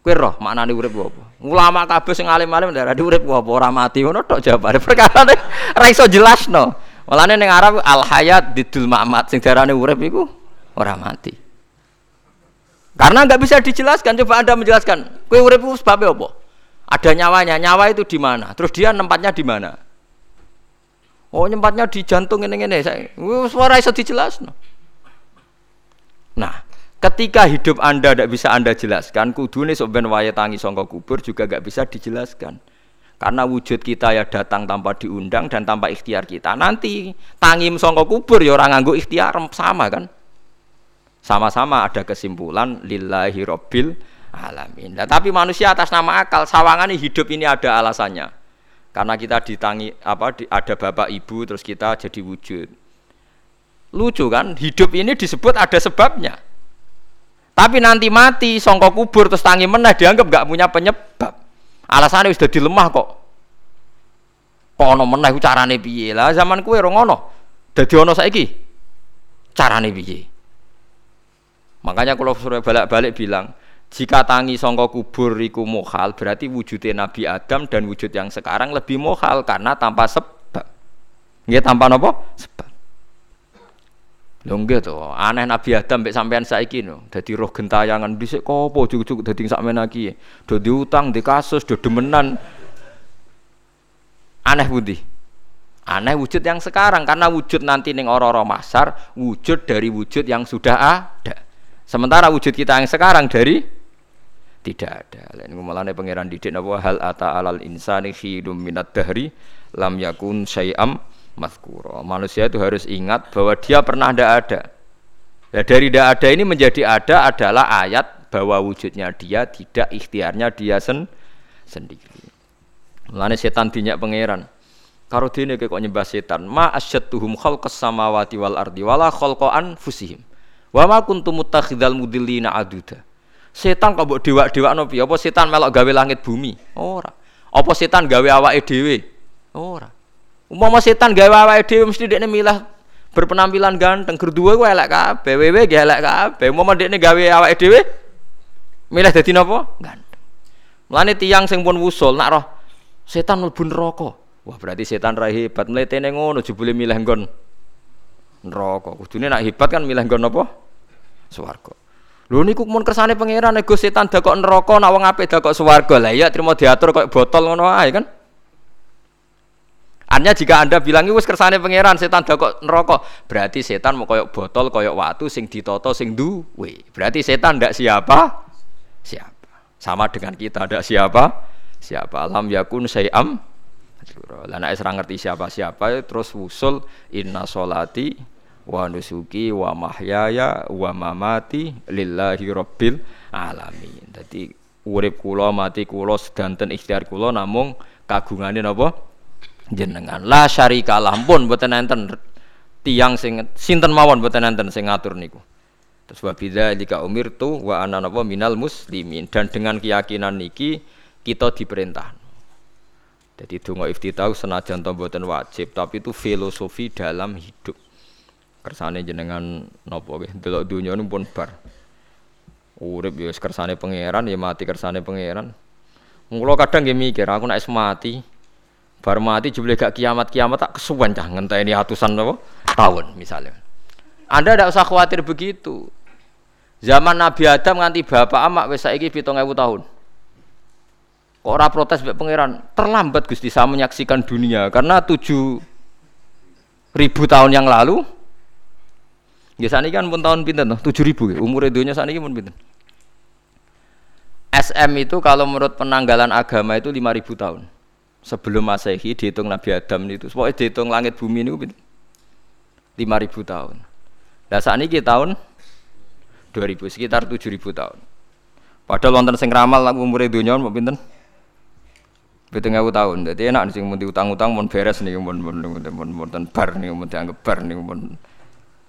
Kowe roh urip apa? Ulama kabeh sing alim-alim ndarani urip ku apa ora mati ngono tok jawabane. Perkara ora iso jelasno. Mulane ning Arab al hayat didul mamat sing darane urip iku ora mati. Karena nggak bisa dijelaskan, coba Anda menjelaskan. Kue urip itu sebabnya apa? Ada nyawanya, nyawa itu di mana? Terus dia nempatnya di mana? Oh, nyempatnya di jantung ini ini. Saya, suara iso dijelaskan. Nah, Ketika hidup Anda tidak bisa Anda jelaskan, kudune soben waya tangi songko kubur juga gak bisa dijelaskan. Karena wujud kita ya datang tanpa diundang dan tanpa ikhtiar kita. Nanti tangi songko kubur ya orang nganggo ikhtiar sama kan? Sama-sama ada kesimpulan lillahi robbil alamin. Nah, tapi manusia atas nama akal sawangan hidup ini ada alasannya. Karena kita ditangi apa di, ada bapak ibu terus kita jadi wujud. Lucu kan? Hidup ini disebut ada sebabnya. Tapi nanti mati songkok kubur terus tangi meneh dianggap gak punya penyebab. Alasannya sudah dilemah kok. Kok ono meneh ku carane piye? Lah zaman kuwe ora ngono. Dadi ono saiki. Carane piye? Makanya kalau suruh balik-balik bilang, jika tangi songkok kubur iku mohal, berarti wujudnya Nabi Adam dan wujud yang sekarang lebih mohal karena tanpa sebab. Nggih tanpa nopo? Sebab. Lho nggih aneh Nabi Adam mbek sampean saiki no. Dadi roh gentayangan dhisik kopo cucuk dadi sakmen iki. Do diutang, di kasus, do demenan. Aneh budi. Aneh wujud yang sekarang karena wujud nanti ning ora-ora masar wujud dari wujud yang sudah ada. Sementara wujud kita yang sekarang dari tidak ada. Lain mulane pangeran didik napa hal ata alal insani khidum minat dahri lam yakun syai'am mazkuro. Manusia itu harus ingat bahwa dia pernah tidak ada. Nah, dari tidak ada ini menjadi ada adalah ayat bahwa wujudnya dia tidak ikhtiarnya dia sen sendiri. Mulane setan dinyak pangeran. Karo dene kok nyembah setan, ma asyattuhum khalqas samawati wal ardi wala khalqa fusihim. Wa ma kuntum muttakhidal mudillina aduda. Setan kok mbok dewa-dewakno piye? Apa setan melok gawe langit bumi? Ora. Apa setan gawe awake dhewe? Ora. Umpama setan gawe awake dhewe mesti dekne milah berpenampilan ganteng, kedua gue elek kabeh, wewe ge elek kabeh. Umpama dekne gawe awake dhewe milih dadi napa? Ganteng. Mulane tiyang sing pun wusul nak roh setan mlebu neraka. Wah, berarti setan ra hebat. Mletene ngono jebule milih nggon neraka. Kudune nak hebat kan milih nggon apa? Swarga. Lho niku mun kersane pangeran nego setan dakok neraka nak wong apik dakok swarga. Lah iya trimo diatur kok botol ngono ae kan. Artinya jika anda bilang wis kersane pangeran setan dakok neraka, berarti setan mau koyok botol koyok watu sing ditoto sing duwe. Berarti setan ndak siapa? Siapa? Sama dengan kita ndak siapa? Siapa? Alam yakun sayam. Lah nek ora ngerti siapa-siapa terus wusul inna solati wa nusuki wa mahyaya wa mamati lillahi rabbil alamin. Dadi urip kula mati kula sedanten ikhtiar kula namung kagungane napa? jenengan. La syarika pun mboten enten tiang sing sinten mawon mboten enten sing ngatur niku. Terus wa bidzalika umirtu wa ana napa? Minal muslimin. Dan dengan keyakinan niki kita diperintah. Jadi donga iftitah senajan to wajib tapi itu filosofi dalam hidup kersane jenengan napa nggih delok dunya pun bar urip ya kersane pangeran ya mati kersane pangeran Mula kadang nggih mikir aku nek mati Bar mati jebule gak kiamat-kiamat tak kesuwen cah ngenteni atusan apa? tahun misalnya. Anda tidak usah khawatir begitu. Zaman Nabi Adam nganti bapak amak wis saiki 7000 tahun. Kok ora protes mbek pangeran? Terlambat Gusti saya menyaksikan dunia karena tujuh ribu tahun yang lalu Ya saat ini kan pun tahun pinten tuh? Tujuh ribu ya. Umur dunia saat ini pun pinten. SM itu kalau menurut penanggalan agama itu lima ribu tahun sebelum masehi dihitung Nabi Adam itu pokoknya dihitung langit bumi ini lima ribu tahun nah saat ini tahun 2000 sekitar 7000 tahun padahal wonten sing ramal umur dunia mau pinten Betul nggak tahun, jadi enak sih mau diutang-utang mau beres nih, mau mau mau mau bar nih, mau dianggap bar nih, mau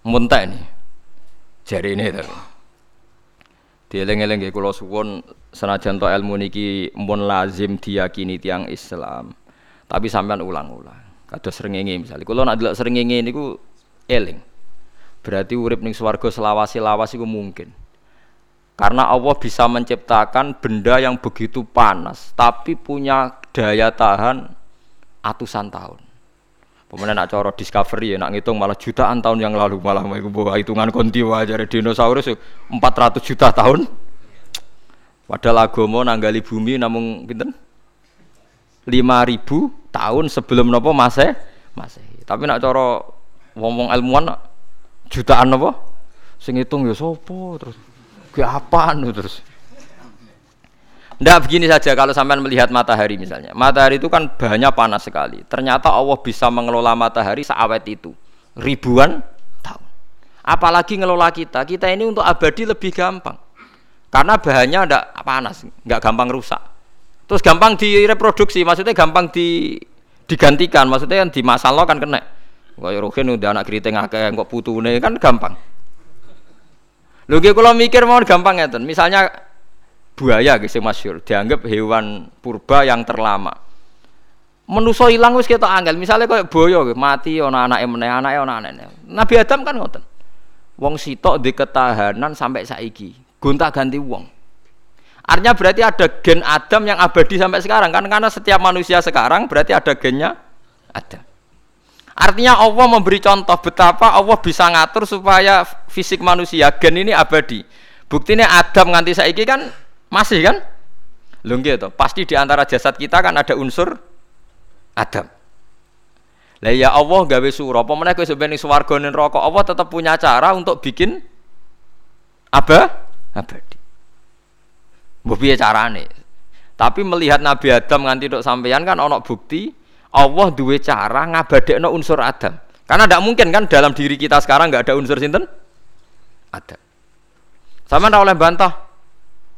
muntah nih, jari ini tapi. Dieling-eling nggih kula suwun senajan to ilmu niki mun lazim diyakini tiang Islam. Tapi sampean ulang-ulang. Kados srengenge misalnya. Kula nak delok srengenge niku eling. Berarti urip ning swarga selawasi-lawas iku mungkin. Karena Allah bisa menciptakan benda yang begitu panas tapi punya daya tahan atusan tahun. Pemenang nak coro discovery ya nak ngitung malah jutaan tahun yang lalu malah bawa hitungan konti wajar dinosaurus 400 juta tahun. Padahal agama nanggali bumi namun pinten? 5000 tahun sebelum nopo mase mase. Tapi nak coro ngomong ilmuwan jutaan nopo? Sing hitung ya sopo terus. Ke apaan terus? Tidak begini saja kalau sampai melihat matahari misalnya. Matahari itu kan banyak panas sekali. Ternyata Allah bisa mengelola matahari seawet itu. Ribuan tahun. Apalagi ngelola kita. Kita ini untuk abadi lebih gampang. Karena bahannya tidak panas, nggak gampang rusak. Terus gampang direproduksi, maksudnya gampang di, digantikan. Maksudnya di masa lo kan kena. Kayak Rohin udah anak keriting akeh kok putune kan gampang. Lho kalau mikir mau gampang ya Misalnya buaya guys masyur dianggap hewan purba yang terlama. Menuso hilang wis kita angel misalnya kayak boyo mati ona anak meneh anak ona anak Nabi Adam kan ngoten wong sitok di ketahanan sampai saiki gonta ganti wong. Artinya berarti ada gen Adam yang abadi sampai sekarang kan karena setiap manusia sekarang berarti ada gennya ada artinya Allah memberi contoh betapa Allah bisa ngatur supaya fisik manusia gen ini abadi. Buktinya Adam nganti saiki kan masih kan? Lho gitu. Pasti di antara jasad kita kan ada unsur Adam. Lah ya Allah gawe surah, apa meneh kowe sebenarnya swarga ning Allah tetap punya cara untuk bikin apa? Abadi. Mbok piye carane? Tapi melihat Nabi Adam nganti tok sampeyan kan ana bukti Allah duwe cara ngabadekno unsur Adam. Karena tidak mungkin kan dalam diri kita sekarang nggak ada unsur sinten? Adam. Sama oleh bantah,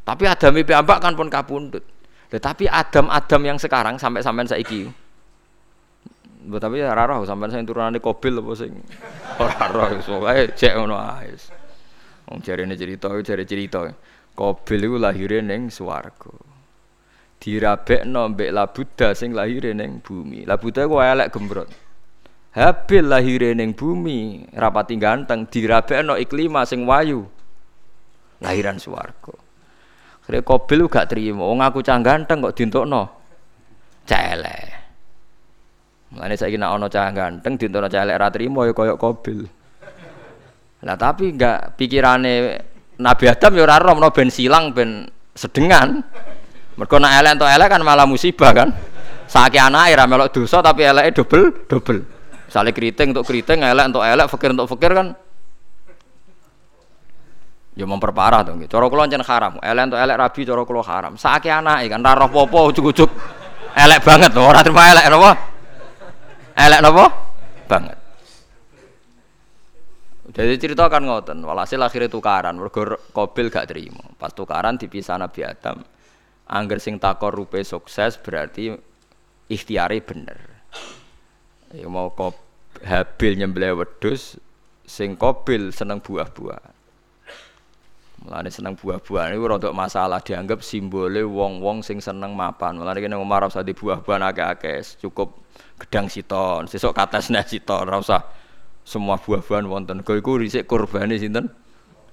tapi Adam itu ambak kan pun kapundut. Tetapi Adam-Adam yang sekarang sampai sampai saiki. Tapi ya raro sampai saya turunan di kobil apa sing ora roh soalnya cek ngono ae. Wong jarene cerita jare cerita. Kobil iku lahire ning swarga. Dirabekno mbek Labuda sing lahire ning bumi. Labuda ku elek gembrot. Habil lahire ning bumi, rapati ganteng dirabekno iklima sing wayu. Lahiran swarga. Kira Kobil gak terima. Wong aku cang ganteng kok no, Cele. Mulane saiki nek ana cah ganteng dintono cah elek ra trimo ya koyo Kobil. Lah tapi enggak pikirane Nabi Adam ya ora roh ben silang ben sedengan. Mergo nek elek entuk elek kan malah musibah kan. Saiki anake ra melok dosa tapi eleke double. Misale keriting untuk keriting, elek untuk elek, fakir untuk fakir kan ya memperparah dong. Cara kula jan haram. Elek untuk elek rabi cara kula haram. Saiki anake kan ra roh apa ujug-ujug elek banget ora terima elek napa? Elek napa? Banget. Jadi cerita kan ngoten, walhasil akhirnya tukaran, mergo Kobil gak terima. Pas tukaran dipisah Nabi Adam. Angger sing takor rupe sukses berarti ikhtiari bener. Ya mau kop Habil nyembelih wedhus, sing Kobil seneng buah-buah. Mulane seneng buah-buahan iku rada masalah dianggap simbole wong-wong sing seneng mapan. Mulane kene Umar ora di buah-buahan akeh-akeh, cukup gedang siton, sesuk katesne siton, ora usah semua buah-buahan wonten. Kau iku risik kurbane sinten?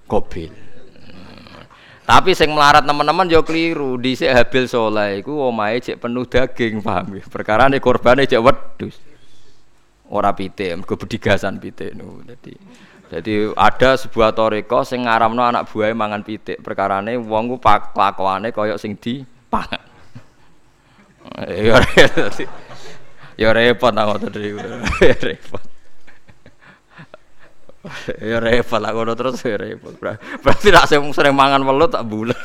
Kobil. Tapi sing melarat teman-teman yo keliru. Dhisik Habil soleh iku omahe cek penuh daging, paham ya? Perkara ne korbane cek wedhus. Ora pitik, mergo bedigasan pitik niku. Dadi jadi ada sebuah toriko sing ngaramno anak buahnya mangan pitik. Perkarane wong ku kelakuane kaya sing di pangan. Ya repot. Ya repot nang ngoten Ya repot. Ya repot lah ngono terus ya repot. Berarti nak sing sering mangan welut tak bulet.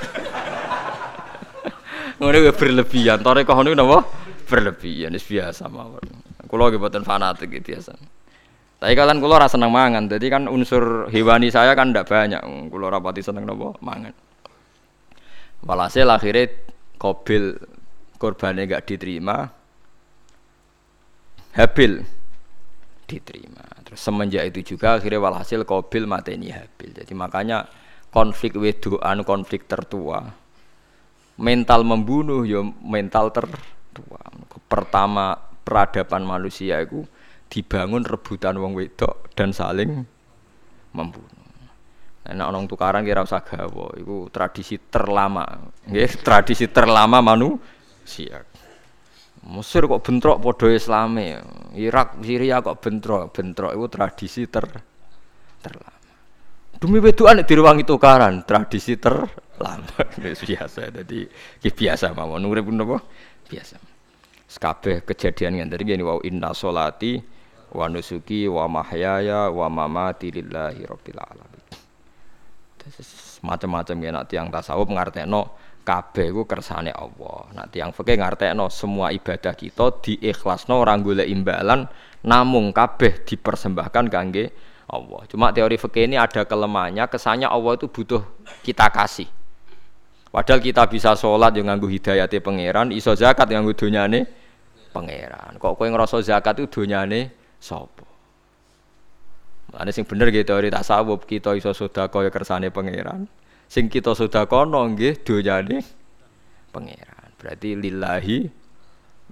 Ngono berlebihan. Toriko niku napa? Berlebihan wis biasa mawon. Kula nggih boten fanatik biasa. Tapi kalian kulo rasa seneng mangan, jadi kan unsur hewani saya kan tidak banyak. Kulo rapati seneng nopo mangan. Walhasil akhirnya kobil korbannya gak diterima, Habil diterima. Terus semenjak itu juga akhirnya walhasil kobil mateni Habil. Jadi makanya konflik wedoan konflik tertua. Mental membunuh ya mental tertua. Pertama peradaban manusia itu dibangun rebutan wong wedok dan saling membunuh. Nah, orang tukaran kira usah gawa, itu tradisi terlama, nggih, tradisi terlama manusia. Mesir kok bentrok podo Islame, Irak, Syria kok bentrok, bentrok itu tradisi ter terlama. Demi wedokan di ruang itu karan, tradisi terlama, biasa. Jadi biasa mawon, urip napa? Biasa. Sekabeh kejadian yang tadi gini wow inna solati wa nusuki wa mahyaya wa mamati lillahi rabbil alamin. Macam-macam ya nak tiang tasawuf ngartekno kabeh iku kersane Allah. Nak tiang fikih ngartekno semua ibadah kita diikhlasno ora golek imbalan namung kabeh dipersembahkan kangge Allah. Cuma teori fikih ini ada kelemahannya, kesannya Allah itu butuh kita kasih. Padahal kita bisa sholat yang nganggu hidayati pangeran, iso zakat yang nganggu dunyane pangeran. Kok kowe ngerasa zakat itu dunyane sapa Mulane sing bener gitu teori tasawuf kita iso sedekah ya kersane pangeran. Sing kita sedekahno nggih donyane pangeran. Berarti lillahi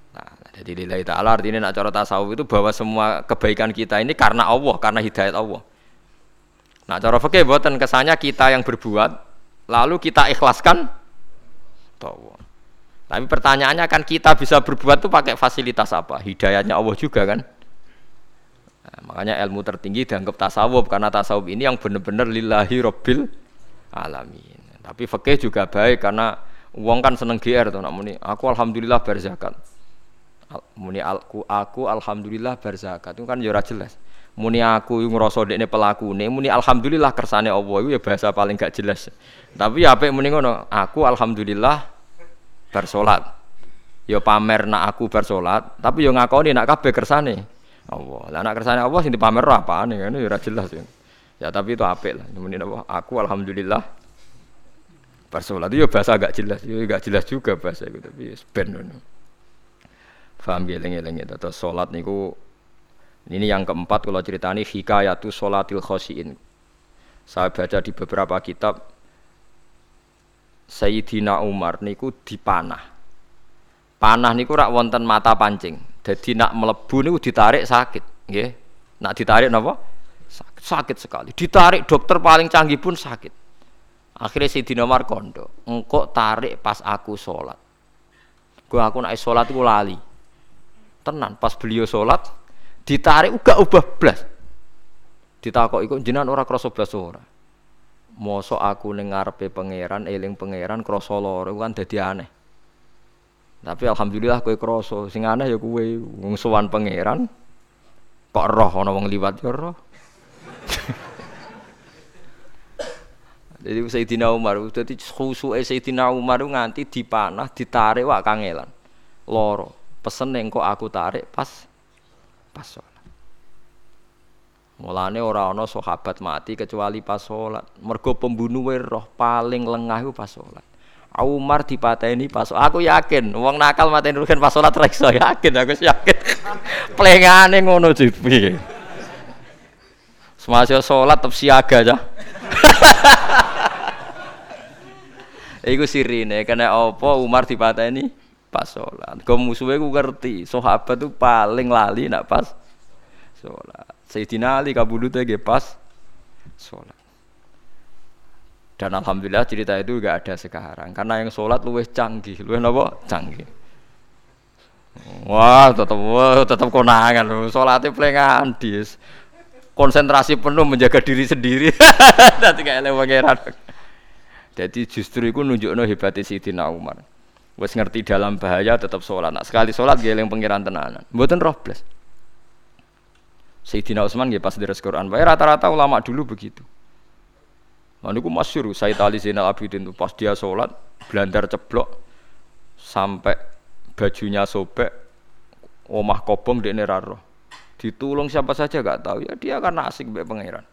Nah, jadi lillahi ta'ala artinya nak cara tasawuf itu bahwa semua kebaikan kita ini karena Allah, karena hidayat Allah. Nah, cara fikih buatan kesannya kita yang berbuat lalu kita ikhlaskan Allah. Tapi pertanyaannya kan kita bisa berbuat tuh pakai fasilitas apa? Hidayatnya Allah juga kan? Nah, makanya ilmu tertinggi dianggap tasawuf karena tasawuf ini yang benar-benar lillahi robbil alamin. Tapi fikih juga baik karena uang kan seneng GR tuh muni. Aku alhamdulillah berzakat. Muni aku, aku alhamdulillah berzakat itu kan ya jelas. Muni aku yang ngerasa dekne pelaku nih. Muni alhamdulillah kersane Allah itu ya bahasa paling gak jelas. Tapi ya apa muni ngono. Aku alhamdulillah bersolat. Ya pamer nak aku bersolat. Tapi yo ngakoni nak kabeh kersane. Allah. Lah anak kersane Allah sing dipamer apane kan ya ora jelas ya. Ya tapi itu apik lah. Nemenin apa? Aku alhamdulillah sholat itu ya bahasa agak jelas, ya agak jelas juga bahasa itu tapi ben ngono. Paham ya lengi-lengi terus sholat niku ini yang keempat kalau ceritani hikayatu sholatil khosiin. Saya baca di beberapa kitab Sayyidina Umar niku dipanah. Panah niku rak wonten mata pancing. Jadi nak melebu niku ditarik sakit, nggih. Nak ditarik napa? Sakit, sakit sekali. Ditarik dokter paling canggih pun sakit. Akhirnya si Dinomar kondo, engkau tarik pas aku sholat. Gue aku naik sholat gue lali. Tenan, pas beliau sholat ditarik uga ubah blas. Ditakok iku jenengan ora krasa blas ora. Mosok aku ning ngarepe pangeran, eling pangeran krasa lara kan dadi aneh. Tapi alhamdulillah kowe krasa, sing aneh ya kowe wong sowan pangeran kok roh ana wong liwat ya roh. Jadi Sayyidina Umar, jadi khusuke Sayyidina Umar nganti dipanah, ditarik wak kangelan. Loro. Pesen yang kok aku tarik pas pas sholat. Mulane ora ana sahabat mati kecuali pas sholat. Mergo pembunuh roh paling lengah itu pas sholat. Umar dipateni pas aku yakin wong nakal mateni rugen pas sholat ra yakin aku yakin. Plengane ngono piye. Semasa sholat tetep siaga aja. Iku sirine kena apa Umar dipateni pas sholat. Kau musuhnya ku ngerti, sahabat tuh paling lali nak pas sholat. Sayyidina Ali kabudutnya ge pas sholat. Dan alhamdulillah cerita itu gak ada sekarang karena yang sholat luwih canggih, luwih apa? Canggih. Wah, tetap wah, tetap konangan loh. Sholatnya pelengan dis. Konsentrasi penuh menjaga diri sendiri. Nanti kayak lewat Jadi justru itu nunjukno hebatnya Sayyidina Umar. Wes ngerti dalam bahaya tetap sholat. Nah, sekali sholat geleng pengiran tenanan. Mboten roh blas. Sayyidina Utsman nggih pas deres Quran. Wae rata-rata ulama dulu begitu. Nah, niku masyhur Said Ali Zainal Abidin itu pas dia sholat blandar ceblok sampai bajunya sobek omah kobong di neraro ditulung siapa saja gak tahu ya dia karena asik be pangeran.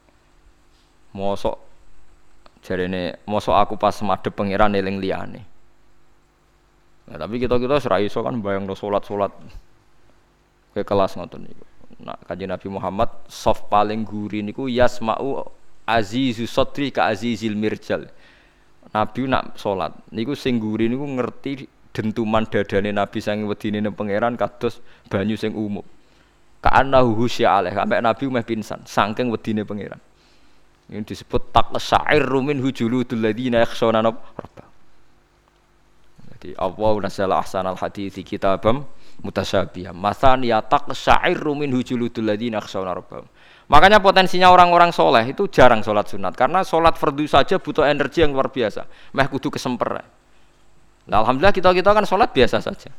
Mosok jadi ini mosok aku pas madep pangeran eling liane nah, tapi kita kita serai so kan bayang lo sholat sholat ke kelas ngotot nih Nah, kaji Nabi Muhammad soft paling gurih niku yasma'u azizu sotri ka azizil mirjal. Nabi nak sholat niku sing gurih niku ngerti dentuman dadane Nabi sang wedine pangeran kados banyu sing umum. Ka'annahu husya alaih sampai Nabi meh pingsan saking wedine pangeran. Ini disebut tak syair rumin hujuludul ladina yakhshawna rabbah. Jadi Allah nasala ahsanal hadithi kitabam mutasyabihah. Masaniya taqsya'irru min hujuludul ladzina yakhshawna rabbahum. Makanya potensinya orang-orang soleh itu jarang sholat sunat karena sholat fardu saja butuh energi yang luar biasa. Meh kudu kesemper. Nah, alhamdulillah kita kita kan sholat biasa saja.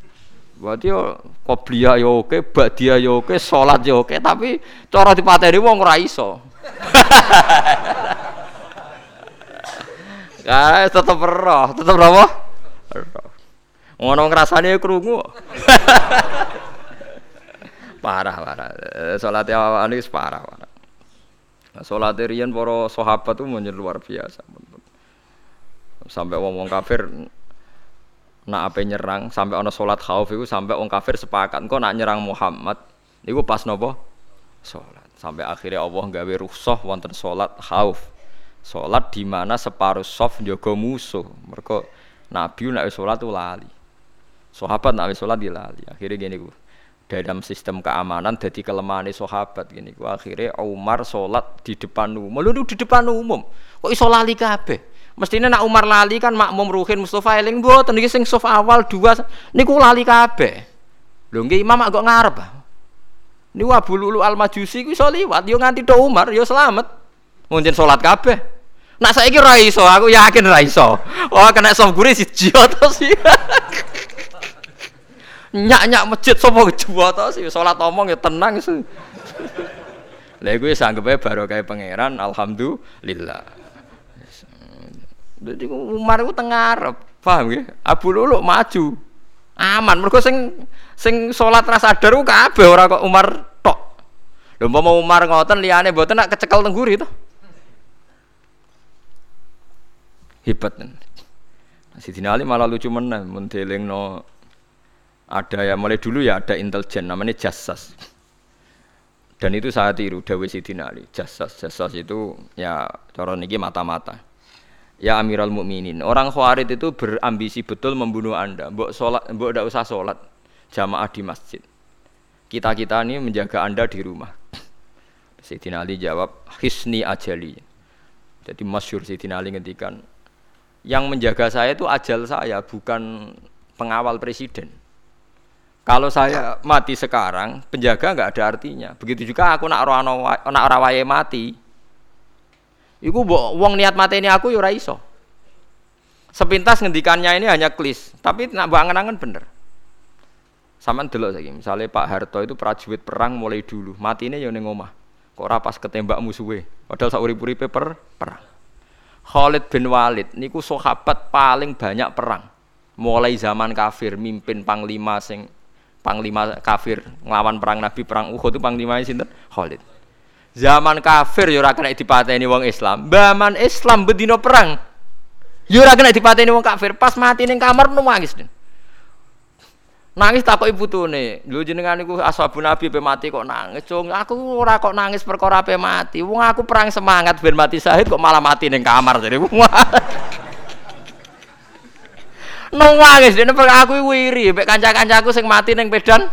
Berarti yo qobliyah yo oke, ba'diyah yo oke, sholat yo oke, tapi cara dipateni wong ora iso. Ya, tetep roh, tetep apa? Roh. Ngono ngrasane krungu. parah parah. Salat awak ini parah parah. Salat riyen para sahabat itu menjadi luar biasa. Sampai wong-wong kafir nak apa nyerang sampai ana salat khauf itu sampai wong kafir sepakat kok nak nyerang Muhammad niku pas nopo salat sampai akhirnya Allah gawe rukhsah wonten salat khauf salat di mana separuh soft jaga musuh mereka Nabi nak salat itu lali Sahabat nak sholat dilali. Akhirnya gini gue. Dalam sistem keamanan jadi kelemahan sahabat gini gue. Akhirnya Umar sholat di depan umum. Lalu di depan umum. Kok iso lali? Mestinya nak Umar lali kan makmum Ruhin Mustafa eling mboten iki sing sof awal dua niku lali kabeh. Lho nggih imam agak ngarep. Niku Abu Lulu Al Majusi ku iso liwat yo nganti tok Umar yo selamat. Mungkin sholat kabeh. Nak saiki ra iso, aku yakin ra iso. Oh kena sof guri siji sih. nyak-nyak masjid sapa kedua to sih salat omong ya tenang sih. Lha iku wis anggepe barokah pangeran alhamdulillah. Jadi Umar itu tengah Arab, paham ya? Abu Lulu maju, aman. Mereka sing sing sholat rasa sadar ku kabeh ora kok Umar tok. Lho mau Umar ngoten liyane mboten nak kecekel tengguri to. Hebat. Sidina Ali malah lucu meneh mun no ada ya mulai dulu ya ada intelijen namanya jasas dan itu saya tiru Dawi Sidina Ali. Jasas jasas itu ya cara niki mata-mata. Ya Amirul Mukminin. Orang Khawarij itu berambisi betul membunuh anda. Mbok mbok tidak usah sholat jamaah di masjid. Kita kita ini menjaga anda di rumah. Sidina Ali jawab hisni ajali. Jadi masyur Sidina Ali ngendikan yang menjaga saya itu ajal saya bukan pengawal presiden Kalau saya mati sekarang, penjaga nggak ada artinya. Begitu juga aku nak ora nak ora mati. Iku wong niat mati ini aku ya ora iso. Sepintas ngendikannya ini hanya klis, tapi nak bangen-angen bener. Sama delok lagi, misalnya Pak Harto itu prajurit perang mulai dulu, mati ini ya ning omah. Kok rapas ketembak musuhnya, padahal saurip-uripe per perang. Khalid bin Walid niku sahabat paling banyak perang. Mulai zaman kafir mimpin panglima sing panglima kafir nglawan perang Nabi perang Uhud itu panglima sinten Khalid. Zaman kafir yo ora kena dipateni wong Islam. Zaman Islam bedino perang. Yo ora kena dipateni wong kafir. Pas mati ning kamar nangis. Nangis tak kok ibu tuh nih, lu jenengan iku ashabun nabi pe mati kok nangis, cung. Aku ora kok nangis perkara pe mati. Wong aku perang semangat ben mati syahid kok malah mati ning kamar jadi. Nangis dene aku wiri mek kanca-kancaku sing mati ning pedan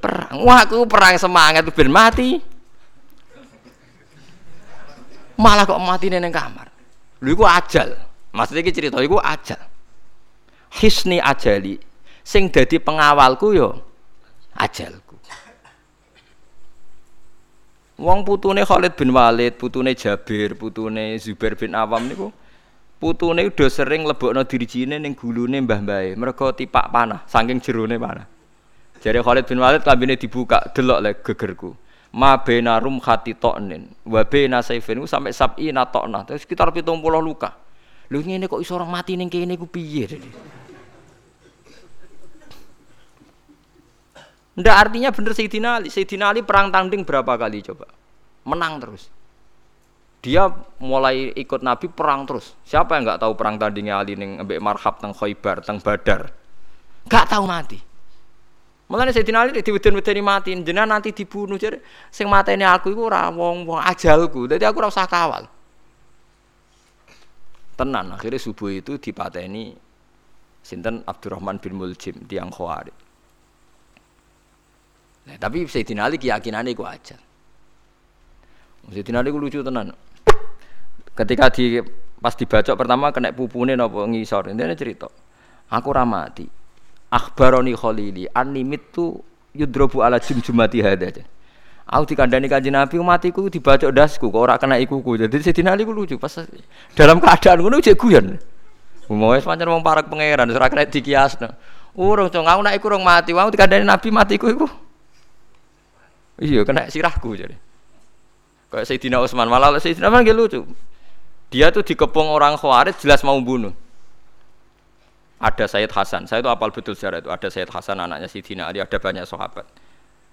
perang. Wah, aku perang semangat ben mati. Malah kok mati ning kamar. Lho iku ajal. Maksudnya iki cerita iku ajal. Hisni ajali. Sing dadi pengawalku yo ajalku. Wong putune Khalid bin Walid, putune Jabir, putune Zubair bin Awam niku putune udah sering lebokno dirijine ning gulune mbah-mbahe mergo tipak panah saking jerone panah jare Khalid bin Walid kambine dibuka delok le gegerku ma bena rum khati toknin wa bena saifin sampai sabi natokna terus sekitar 70 luka lho ngene kok iso orang mati ning kene ku piye Ndak artinya bener Sayyidina Ali. Sayyidina Ali perang tanding berapa kali coba? Menang terus. Dia mulai ikut Nabi perang terus. Siapa yang nggak tahu perang tandingnya Ali ning ambek Marhab teng Khaybar teng Badar? Gak tahu mati. Mulane Sayyidina Ali diweden-wedeni mati, jenengan nanti dibunuh jadi sing mateni aku iku ora wong-wong ajalku. Dadi aku ora usah kawal. Tenan akhirnya subuh itu dipateni sinten Abdurrahman bin Muljim tiang Khawarij. Nah, tapi Sayyidina Ali keyakinannya iku aja. Sayyidina Ali lucu tenan. Ketika di pas dibacok pertama kena pupune napa ngisor. Ini cerita. Aku ramati. Akhbaroni Khalili animit tu yudrobu ala jumjumati hada. Aku dikandani kanjeng Nabi matiku dibacok dasku kok ora kena ikuku. Jadi Sayyidina Ali ku lucu pas dalam keadaan ngono cek guyon. Mau wis pancen wong parek pangeran ora kena dikiasno. Urung cong aku nek urung mati, wong dikandani Nabi matiku iku. Iya kena sirahku jadi. Kayak Sayyidina Utsman malah Sayyidina Utsman lucu. Dia tuh dikepung orang Khawarij jelas mau bunuh. Ada Sayyid Hasan, saya itu apal betul sejarah itu. Ada Sayyid Hasan anaknya Sayyidina Ali, ada banyak sahabat.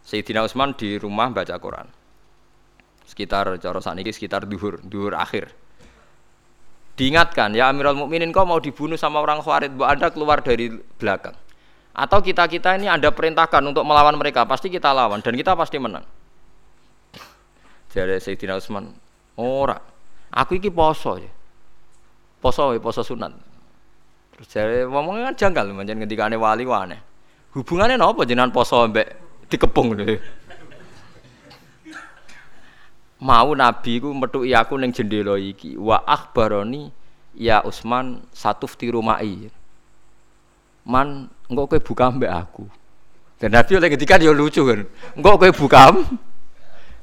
Sayyidina Utsman di rumah baca Quran. Sekitar cara saat ini sekitar duhur, duhur akhir. Diingatkan, ya Amirul Mukminin kau mau dibunuh sama orang Khawarij, bu Anda keluar dari belakang. Atau kita-kita ini Anda perintahkan untuk melawan mereka, pasti kita lawan dan kita pasti menang. Jadi Sayyidina Utsman, ora. Aku iki poso ya. Poso ya, poso sunat. Terus jare ngomongnya kan janggal pancen ngendikane wali wane. Hubungannya napa jenengan poso mbek dikepung lho. Mau nabi ku metuki aku ning jendela iki wa akhbaroni ya Usman satu di rumai. Man engko kowe buka mbek aku. Dan Nabi oleh ketika dia lucu kan. Engko kowe buka.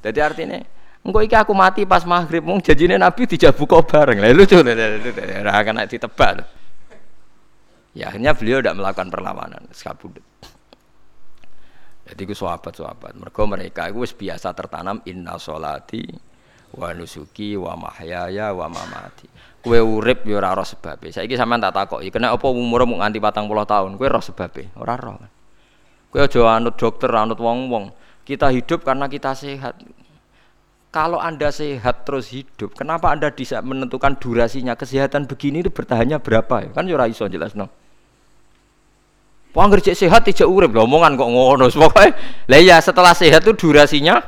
Jadi artinya Engko iki aku mati pas maghrib, mung janjine Nabi dijabu kok bareng. Lah lucu ora akan ditebak. Ya akhirnya beliau tidak melakukan perlawanan, sekabudut. Jadi itu sahabat-sahabat. Mereka mereka itu biasa tertanam inna solati wa nusuki wa mahyaya wa mamati. Kue urip ya ora roh sebabe. Saiki sampean tak takoki, kena apa umur mung nganti 40 tahun? Kue roh sebabe? Ora roh. Kue aja anut dokter, anut wong-wong. Kita hidup karena kita sehat. Kalau Anda sehat terus hidup, kenapa Anda bisa menentukan durasinya? Kesehatan begini itu bertahannya berapa ya? Kan ya ora iso jelas no. Wong kerja sehat tidak urip omongan kok ngono. Pokoknya lah ya setelah sehat itu durasinya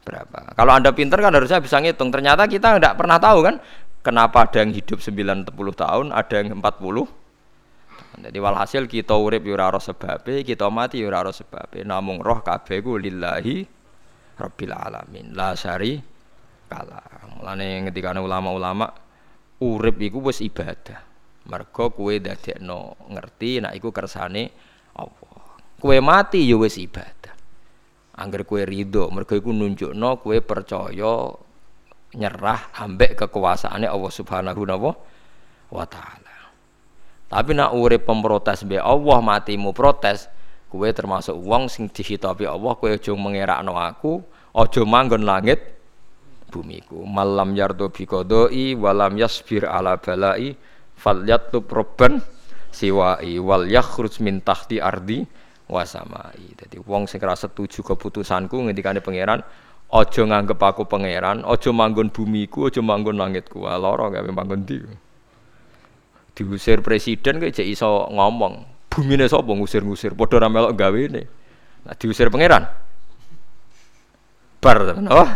berapa? Kalau Anda pinter kan harusnya bisa ngitung. Ternyata kita tidak pernah tahu kan kenapa ada yang hidup 90 tahun, ada yang 40. Jadi walhasil kita urip yo ora sebabe, kita mati yo ora sebabe. Namung roh kabeh lillahi Rabbil alamin la syari kala mulane ketika ulama-ulama urip iku wis ibadah mergo kuwe dadekno ngerti nek iku kersane Allah Kue mati ya wis ibadah. Angger kue ridho, mergo iku nunjukno kue percaya nyerah ambek kekuasaannya Allah Subhanahu wa taala. Tapi nak urip pemprotes be Allah matimu protes, kue termasuk wong sing dihitabi Allah kue aja mengerakno aku, aja manggon langit bumiku. Malam yardo bi qodoi walam yasbir ala balai falyatlub robban siwai wal yakhruj min tahti ardi wasamai. Jadi wong sing ora setuju keputusanku ngendikane pangeran, aja nganggep aku pangeran, aja manggon bumiku, aja manggon langitku. Lara gawe manggon ndi. Diusir presiden jek iso ngomong. Bumine sapa ngusir-ngusir, padha ra melok gawene. Nah diusir pangeran. Bar tenan. Oh.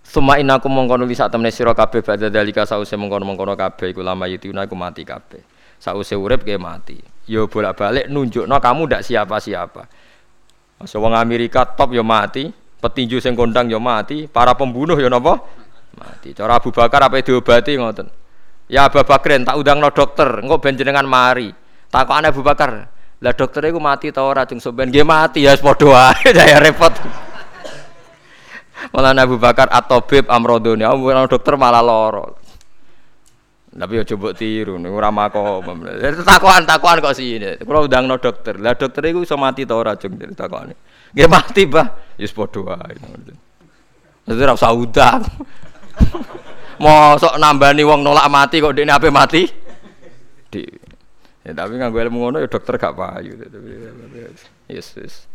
Suma inaku mongkono li sak temne sira kabeh badha dalika sause mongkono-mongkono kabeh iku lama yutuna iku mati kabeh. Sause urip ke mati. Yo bolak-balik nunjukno kamu ndak siapa-siapa. Masa wong Amerika top yo mati, petinju sing kondang yo mati, para pembunuh yo napa? Mati. Cara Abu Bakar apa diobati ngoten. Ya Abu Bakrin tak undangno dokter, engko ben jenengan mari. Takokane Abu Bakar, lah dokter iku mati ta ora jeng sampean mati ya padha wae ya repot. Malah Abu Bakar atau Bib Amrodoni, orang dokter malah loro. Tapi ya coba tiru, nih ora mako. Takuan takuan kok sih ini. Kalau udah no dokter, lah dokter itu bisa mati tau racun dari takuan. Gak mati bah, podo ae. Jadi ora usah udang. Mosok nambani wong nolak mati kok dekne ape mati? Di. Ya, tapi nganggo ilmu ngono ya dokter gak payu. Yes, yes.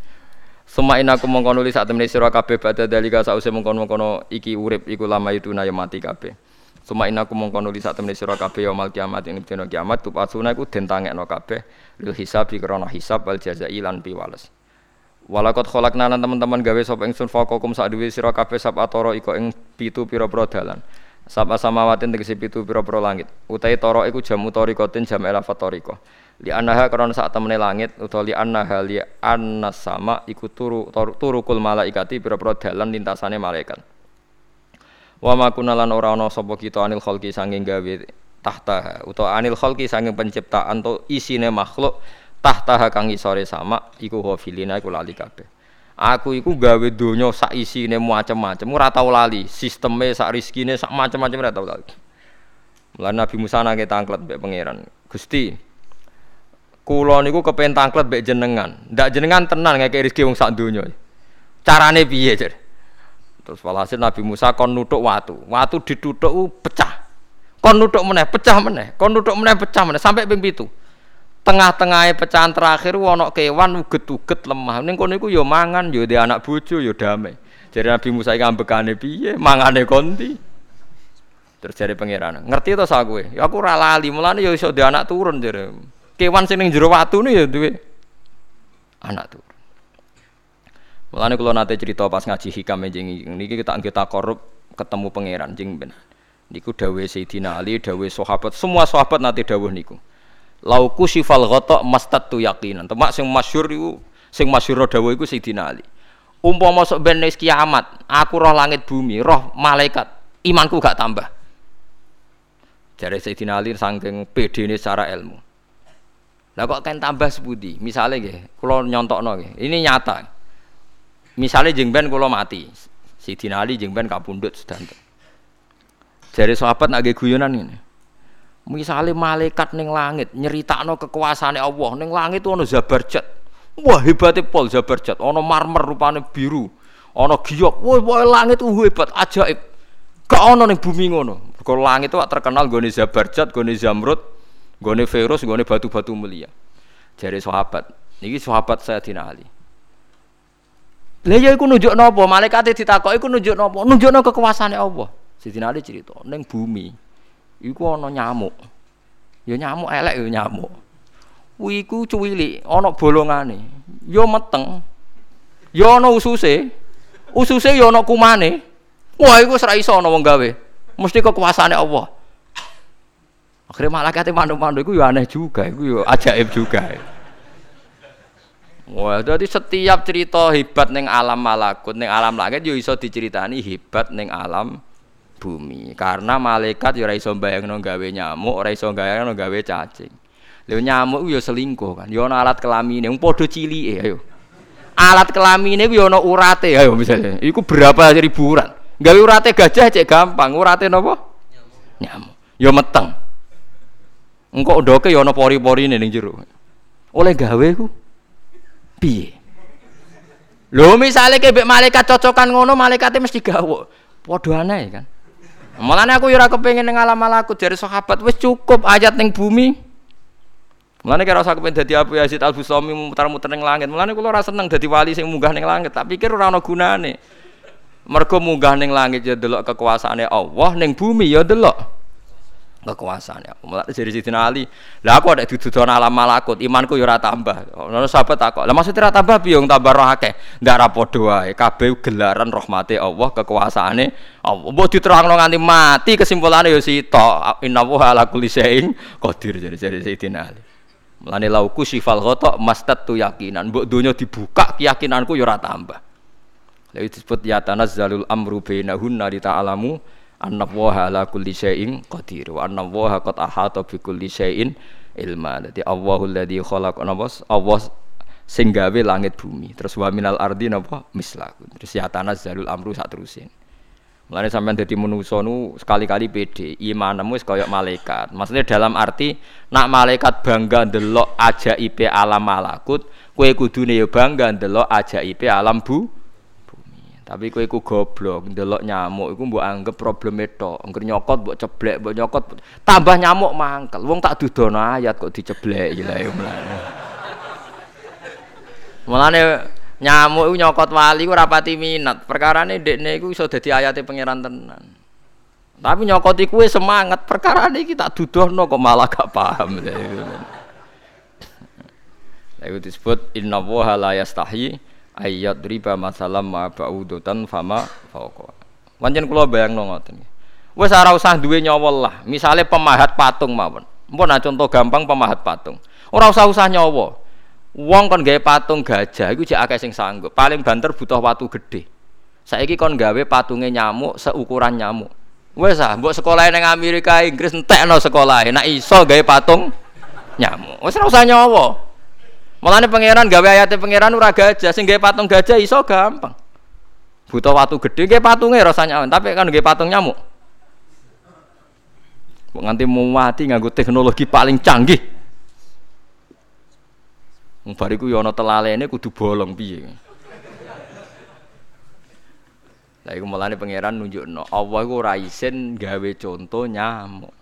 Aku mongko nulis saat temene sira kabeh badha dalika sause mongkon-mongkono iki urip iku lama itu na mati kabeh. Semain aku mongko nulis saat temene sira kabeh ya mal kiamat ing dina kiamat tupasuna iku den tangekno kabeh lil hisab krana hisab wal. Walakot kholakna lan teman-teman gawe sapa ingsun faqakum sak duwe sab atoro iko ing pitu pira-pira dalan. Sab samawatin tegese pitu pira-pira langit. Utai toro iku jam utorikotin jam elafat toriko li anaha karena saat temene langit utawa li anaha li anna sama iku turu turukul malaikati pira-pira dalan lintasane malaikat. Wa ma kunalan ora ana sapa kita anil khalqi sanging gawe tahta. Utawa anil khalqi sanging penciptaan to isine makhluk tahta kang isore sama iku hafilina iku lali kabeh aku iku gawe donya sak isine macam-macam ora tau lali sisteme sak rezekine sak macam-macam ora tau lali Mulane Nabi Musa nake tangklet mbek pangeran. Gusti, Kulo niku kepen tangklet mbek jenengan. Ndak jenengan tenan ngekek rezeki wong sak donya. Carane piye, Jar? Terus walhasil Nabi Musa kon nutuk watu. Watu ditutuk pecah. Kon nutuk meneh, pecah meneh. Kon nutuk meneh, pecah meneh sampai ping 7. Tengah-tengahnya pecahan terakhir wono kewan uget-uget lemah. Ning kono iku ya mangan, ya di anak bojo, ya damai. Jadi Nabi Musa iki ambekane piye? Mangane konti. Terus jare pangeran, ngerti to sak kowe? Ya aku ora lali, mulane ya iso anak turun jare kewan sing ning jero watu ya duwe anak tuh. Mulane kula nate cerita pas ngaji hikam jengi niki kita kita korup ketemu pangeran jeng ben. Niku dawuh Sayyidina Ali, dawuh sahabat, semua sahabat nate dawuh niku. Lauku sifal ghata mastatu yaqinan. Temak sing masyhur iku sing masyhur dawuh iku Sayyidina Ali. Umpama sok ben kiamat, aku roh langit bumi, roh malaikat, imanku gak tambah. Jare Sayyidina Ali saking pedene secara ilmu. Lah kok kan tambah sebudi. Misalnya nggih, kula nyontokno nggih. Ini nyata. Misalnya jeng ben kula mati. Sidina Ali jeng ben kapundhut sedanten. Jare sahabat nak guyonan ini. Misalnya malaikat ning langit nyeritakno kekuasaane Allah ning langit itu ana Zabarjat. Wah hebatnya pol Zabarjat, ana marmer rupane biru, ana giok. Wah, wah langit itu hebat, ajaib. Gak ana ning bumi ngono. Kalau langit itu terkenal gone Zabarjat, gone Zamrud, Gone virus, gone batu-batu mulia. Jari sahabat, niki sahabat saya Ali. Lah ya iku nunjuk napa? Malaikate ditakok iku nunjuk napa? Nunjukno kekuasaane Allah. Sidina Ali cerita, ning bumi iku ana nyamuk. Ya nyamuk elek ya nyamuk. Kuwi iku cuwilik, ana bolongane. Ya meteng. Ya ana ususe. Ususe ya ana kumane. Wah iku wis ra iso ana wong gawe. Mesti kekuasaane Allah. Akhirnya malaikat mandu-mandu itu ya aneh juga, itu ya ajaib juga. Wah, jadi setiap cerita hebat neng alam malakut, neng alam langit yo iso diceritani hebat neng alam bumi. Karena malaikat yo ora iso gawe nyamuk, ora iso bayangno gawe cacing. Lho nyamuk yo selingkuh kan. Yo ana alat kelamine, wong padha cilike ayo. Alat kelamine yo ana urate ayo misalnya. Iku berapa ribuan. Gawe urate gajah cek gampang, urate napa? Nyamuk. Nyamuk. Yo meteng. Engko ndoke yo ana pori-porine ning jero. Oleh gawe ku piye? Lho misale kebek malaikat cocokan ngono, malaikate mesti gawe. Padha aneh kan. Mulane aku ora kepengin ning alam malakut dari sahabat wis cukup ayat ning bumi. Mulane kira usah kepengin dadi Abu Yazid Al Bustami muter-muter ning langit. Mulane kula ora seneng dadi wali sing munggah ning langit, tak pikir ora ana gunane. Mergo munggah ning langit ya delok kekuasaane Allah, ning bumi ya delok kekuasaan ya. Mulai dari Sidina Ali, lah aku ada dududan alam malakut, imanku yo ora tambah. Ono sahabat takok, lah maksudnya ora tambah piye tambah roh akeh? Ndak ra padha wae, kabeh gelaran rahmate Allah, kekuasaane Allah. Mbok diterangno nganti mati kesimpulane yo sito, innallaha ala kulli syai'in qadir dari dari Ali. Mulane lauku sifal ghata mastat tu yakinan, mbok donya dibuka keyakinanku yo ora tambah. Lha disebut ya tanazzalul amru bainahunna li ta'lamu anna waha ala kulli syai'in qadir. Wa anna waha qad ahata bi kulli syai'in ilma. Dadi Allahul ladzi khalaq napa? Allah sing gawe langit bumi. Terus wa minal ardi napa? Mislaku terus ya tanazzalul amru sak terusin. Mulane sampean dadi manusa nu sekali-kali pede, imanmu wis kaya malaikat. Maksudnya dalam arti nak malaikat bangga ndelok ajaibe alam malakut, kowe kudune ya bangga ndelok ajaibe alam bu tapi kowe iku goblok, ndelok nyamuk iku mbok anggap probleme tok. Engger nyokot mbok ceblek, mbok nyokot tambah nyamuk mangkel. Wong tak dudono ayat kok diceblek ya lah mulane. Mulane nyamuk iku nyokot wali ku rapati minat. Perkarane ndekne iku iso dadi ayate pangeran tenan. Tapi nyokot iku semangat, perkarane iki tak dudono kok malah gak paham. Lalu disebut inna woha la yastahi ayat riba masalah ma ba'udutan fama fauqa. Pancen kula bayangno ngoten. Wis ora usah duwe nyawa lah. Misale pemahat patung mawon. Mpun contoh gampang pemahat patung. Ora usah usah nyawa. Wong kon gawe patung gajah iku jek akeh sing sanggup. Paling banter butuh watu gede. Saiki kon gawe patunge nyamuk seukuran nyamuk. Wes ah, mbok sekolah ning Amerika Inggris entekno sekolah. Nek iso gawe patung nyamuk. Wes ora usah. Mulane pangeran gawe ayate pangeran ora gajah, sing gawe patung gajah iso gampang. Butuh watu gede gawe patunge rasanya, tapi kan gawe patung nyamuk. Nganti mau mati nganggo teknologi paling canggih. Wong bariku ya ana telalene kudu bolong piye. Lah iku mulane pangeran nunjukno Allah iku ora isin gawe contoh nyamuk.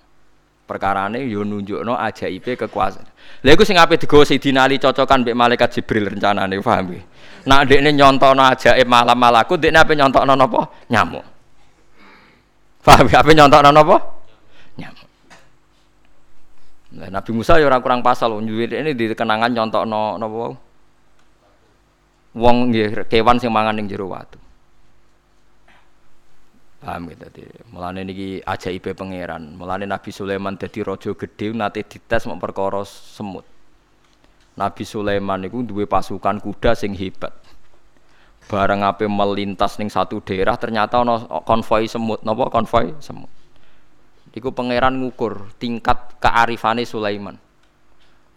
Perkarane yo nunjukno ajaibe kekuasaan. Lha iku sing ape digawa Sidina Ali cocokan mbek malaikat Jibril rencanane paham nggih. Nak ndekne nyontono ajaib malam malaku ndekne ape nyontokno napa? Nyamuk. Paham ape nyontokno napa? Nyamuk. Nah, Nabi Musa ya kurang pasal ini di kenangan nyontokno napa? Wong nggih kewan sing mangan ning jero watu. Paham gitu tadi. Mulane niki ajaibe pangeran. Mulane Nabi Sulaiman dadi raja gedhe nate dites mau perkara semut. Nabi Sulaiman niku duwe pasukan kuda sing hebat. Bareng ape melintas ning satu daerah ternyata ana konvoi semut, napa konvoi semut. Iku pangeran ngukur tingkat kearifane Sulaiman.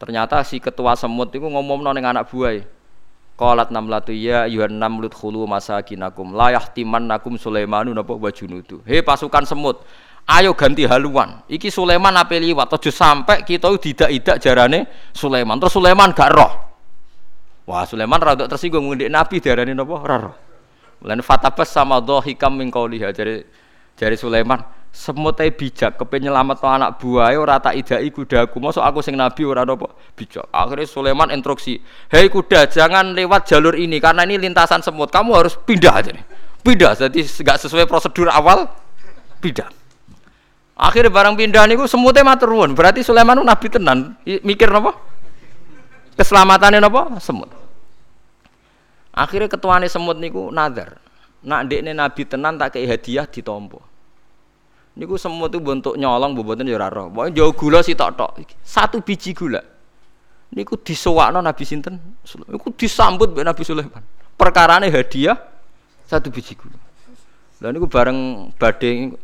Ternyata si ketua semut iku ngomongno ning anak buah Qalat namlatu ya ayuhan namlut khulu masakinakum la yahtimannakum Sulaimanu napa wa junudu. He pasukan semut, ayo ganti haluan. Iki Sulaiman ape liwat aja sampai kita tidak-idak jarane Sulaiman. Terus Sulaiman gak roh. Wah, Sulaiman rada tersinggung ngendik Nabi diarani napa? Ora roh. Mulane fatabas sama dhahikam min qauliha jare jare Sulaiman semut bijak kepen nyelamet anak buahe ora tak idai kudaku mosok aku sing nabi ora napa bijak. Akhirnya Sulaiman instruksi hei kuda jangan lewat jalur ini karena ini lintasan semut. Kamu harus pindah aja nih. Pindah. Jadi nggak sesuai prosedur awal pindah. Akhirnya barang pindah niku semutnya matur berarti Sulaiman nabi tenan. Mikir napa keselamatannya napa semut. Akhirnya ketuane semut niku nazar. Nak ndekne nabi tenan tak kei hadiah ditompo Niku semua tuh bentuk nyolong boboten ya ora roh. Jauh gula tok tok. Satu biji gula. Niku disewakno Nabi sinten? Niku disambut mbek Nabi Sulaiman. Perkarane hadiah satu biji gula. Lah niku bareng badhe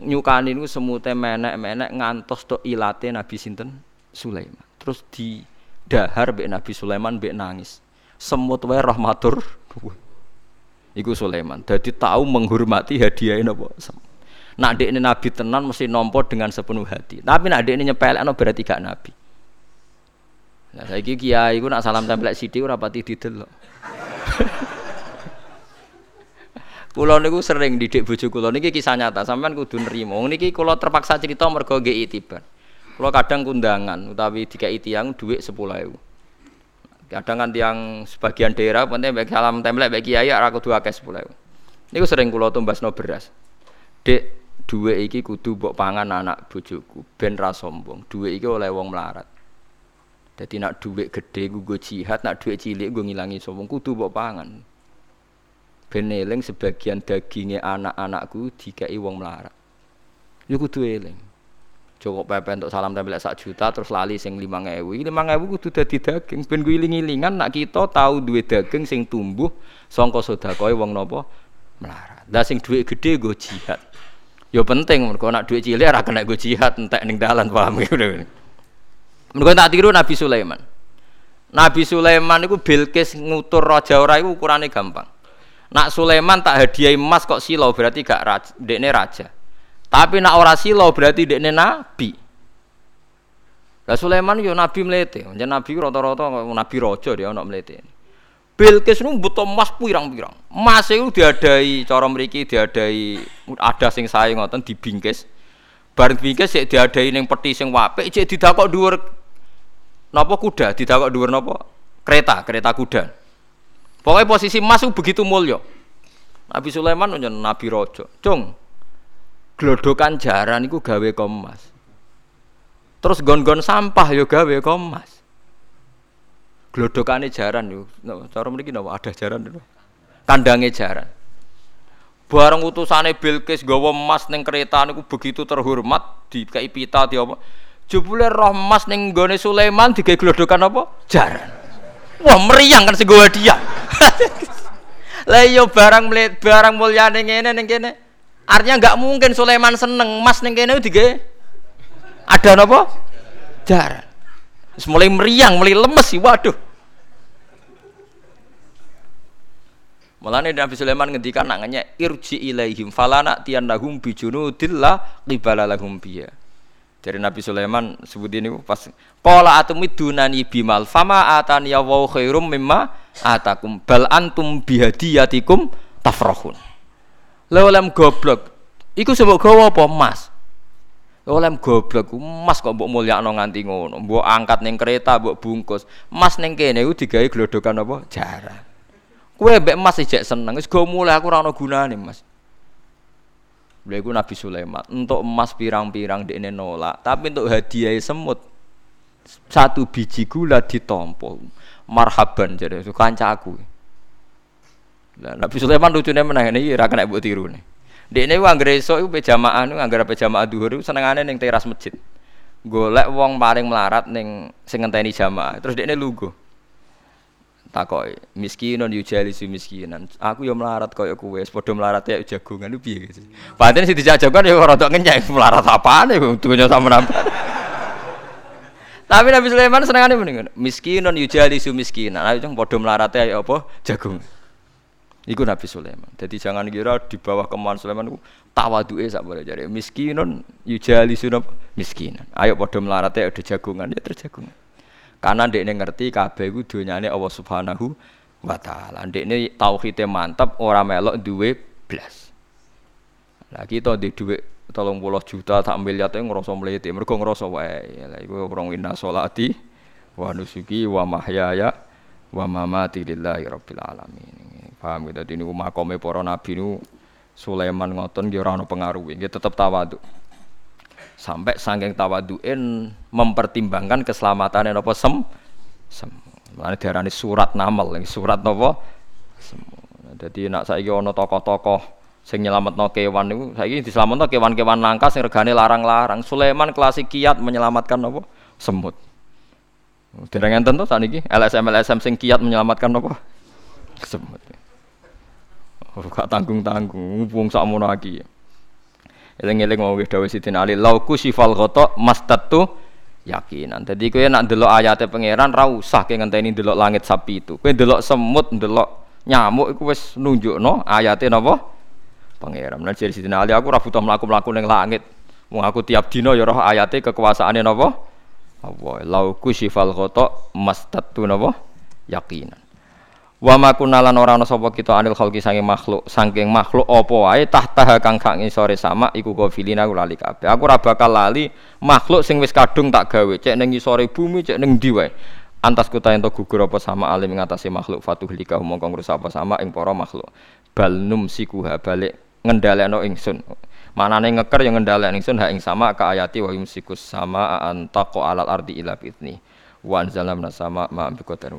nyukani niku semute menek-menek ngantos tok ilate Nabi sinten? Sulaiman. Terus di dahar mbek Nabi Sulaiman mbek nangis. Semut wae rahmatur. Iku Sulaiman. Jadi tahu menghormati hadiah napa? Nak dek ini nabi tenan mesti nompo dengan sepenuh hati. Tapi nak dek ini nyepelekno berarti gak nabi. Nah, saya kiai gue nak salam tempel sithik ora pati didelok. Kulo niku sering didik bojo kulo niki kisah nyata, sampean kudu nrimo. Niki kulo terpaksa cerita mergo nggih itibar. Kulo kadang kundangan utawi dikai tiyang dhuwit 10.000. Kadang kan tiang sebagian daerah penting baik salam templek baik kiai ora kudu akeh 10.000. Niku sering kulo tumbasno beras. Dek dhuwit iki kudu mbok pangan anak bojoku ben ra sombong. Dhuwit iki oleh wong melarat. Jadi nak dhuwit gede gue jihad, nak dhuwit cilik gue ngilangi sombong kudu mbok pangan beneling sebagian dagingnya anak-anakku dikai wong melarat. Yo kudu eling. Cukup pepe untuk salam tempel sak juta terus lali sing 5000. 5000 kudu dadi daging ben gue iling-ilingan nak kita tahu duwe daging sing tumbuh sangka sedekah wong napa melarat. Lah sing duit gede gue jihad. Yo penting mergo nak duit cilik ora kena gue jihad entek ning dalan paham gitu. Mergo tak tiru Nabi Sulaiman. Nabi Sulaiman itu Bilqis ngutur raja ora iku ukurane gampang. Nak Sulaiman tak hadiah emas kok silau berarti gak raja, dekne raja. Tapi nak ora silau berarti dekne nabi. Lah Sulaiman yo nabi melete, jan nabi rata-rata nabi raja dia ono melete. Bilqis nu butuh emas pirang-pirang. Emas itu diadai cara mriki diadai ada sing sae ngoten dibingkis. Bareng bingkis sik diadai ning peti sing wapik cek didakok dhuwur napa kuda, didakok dhuwur napa? Kereta, kereta kuda. Pokoknya posisi emas itu begitu mulia. Nabi Sulaiman menjadi Nabi Rojo. Cung, gelodokan jaran itu gawe kemas. Terus gon-gon sampah yo gawe kemas. Glodokane jaran yo. No, cara mriki napa ada jaran itu. Kandange jaran. Bareng utusane Bilqis gawa emas ning kereta niku begitu terhormat dikai pita di apa. Jebule roh emas ning gone Sulaiman digawe glodokan apa? Jaran. Wah meriang kan segowo dia. Lah iya barang melihat barang mulia ning ngene ning kene. Artinya enggak mungkin Sulaiman seneng mas ning kene dige ada napa? Jar. Mulai meriang, mulai lemes sih. Waduh. Mulane Nabi Sulaiman ngendikan nanganya irji ilaihim falana tiyanahum bijunudillah qibala lahum biya. Dari Nabi Sulaiman sebut ini pas pola atumidunani bimal fama atani ya wa khairum mimma atakum bal antum bihadiyatikum tafrahun. Lha goblok. Iku sebab gawa apa emas? Oleh goblok emas kok mbok mulyakno nganti ngono. Mbok angkat ning kereta, mbok bungkus. Emas ning kene iku digawe glodokan apa? Jarang. Kowe mbek emas ijek seneng, wis go mulai aku ora ana gunane, Mas. Lha iku Nabi Sulaiman, untuk emas pirang-pirang dekne nolak, tapi untuk hadiah semut satu biji gula ditompo. Marhaban jadi itu kancaku. Lah Nabi Sulaiman lucune meneh iki ora kena tiru Dekne ku anggere esuk pe jamaah niku anggere pe jamaah dhuwur iku senengane ning teras masjid. Golek wong paling melarat ning sing ngenteni jamaah. Terus dekne lugu. Takoki miskinun yujalisu miskinan. Aku yo melarat koyo kowe padha melarat ya jagongan piye? Padahal sing dijajakan yo rada ngenyek melarat apane dunya sama napa tapi Nabi Sulaiman senengane mendingan miskinun yujalisu miskinan. Ayo padha melarat ya apa? Jagung Iku Nabi Sulaiman. Jadi jangan kira di bawah kemauan Sulaiman itu tawaduke sak boleh jadi miskinun yujalisu miskinan. Ayo padha melarat ya ada jagungan ya terjagungan. Karena ini ngerti kabeh iku donyane Allah Subhanahu wa taala. Ndekne tauhide mantap ora melok duwe blas. Lah kita di duwe 30 juta tak miliar itu ngerasa mlete, mergo ngerasa wae. Lah iku orang inna sholati wa nusuki wa mahyaya wa mamati lillahi rabbil alamin. Paham gitu? Ini makome para nabi nu Sulaiman ngoten nggih ora ana pengaruhe, nggih tetep tawadhu. Sampai saking tawaduin mempertimbangkan keselamatan apa sem? Sem. Mana diarani surat namal surat apa sem. Jadi nak saya ono tokoh-tokoh sing nyelametno kewan niku saiki diselametno kewan-kewan langka sing regane larang-larang. Sulaiman klasik kiat menyelamatkan apa semut. Dereng enten to saniki LSM LSM sing kiat menyelamatkan apa semut gak tanggung-tanggung, wong sakmono iki. Eling-eling mau dawuh Sidin Ali, lauku sifal ghata mastatu yakinan. Jadi kowe nak ndelok ayate pangeran ra usah ke ngenteni ndelok langit sapi itu. Kowe ndelok semut, ndelok nyamuk iku wis nunjukno ayate napa? Pangeran. Lan jadi Sidina Ali aku ora butuh mlaku-mlaku ning langit. Wong aku tiap dina ya roh ayate kekuasaane napa? Allah. Lau kusyifal ghata mastattu napa? Yakinan. Wa ma kunalan ora ana sapa kita anil khalqi saking makhluk, saking makhluk apa wae tahta kang gak ngisore sama iku kafilina aku lali kabeh. Aku ora bakal lali makhluk sing wis kadung tak gawe, cek ning ngisore bumi, cek ning ndi wae. Antas kuta ento gugur apa sama alim ngatasi makhluk fatuh lika mongko ngrusak apa sama ing para makhluk. Bal numsikuha balik ngendhalekno ingsun. Manane ngeker yang ngendhalekno ingsun ha ing sama ka ayati wa yumsikus sama antaqo alal ardi ila bitni. Wa anzalamna sama ma bi qadar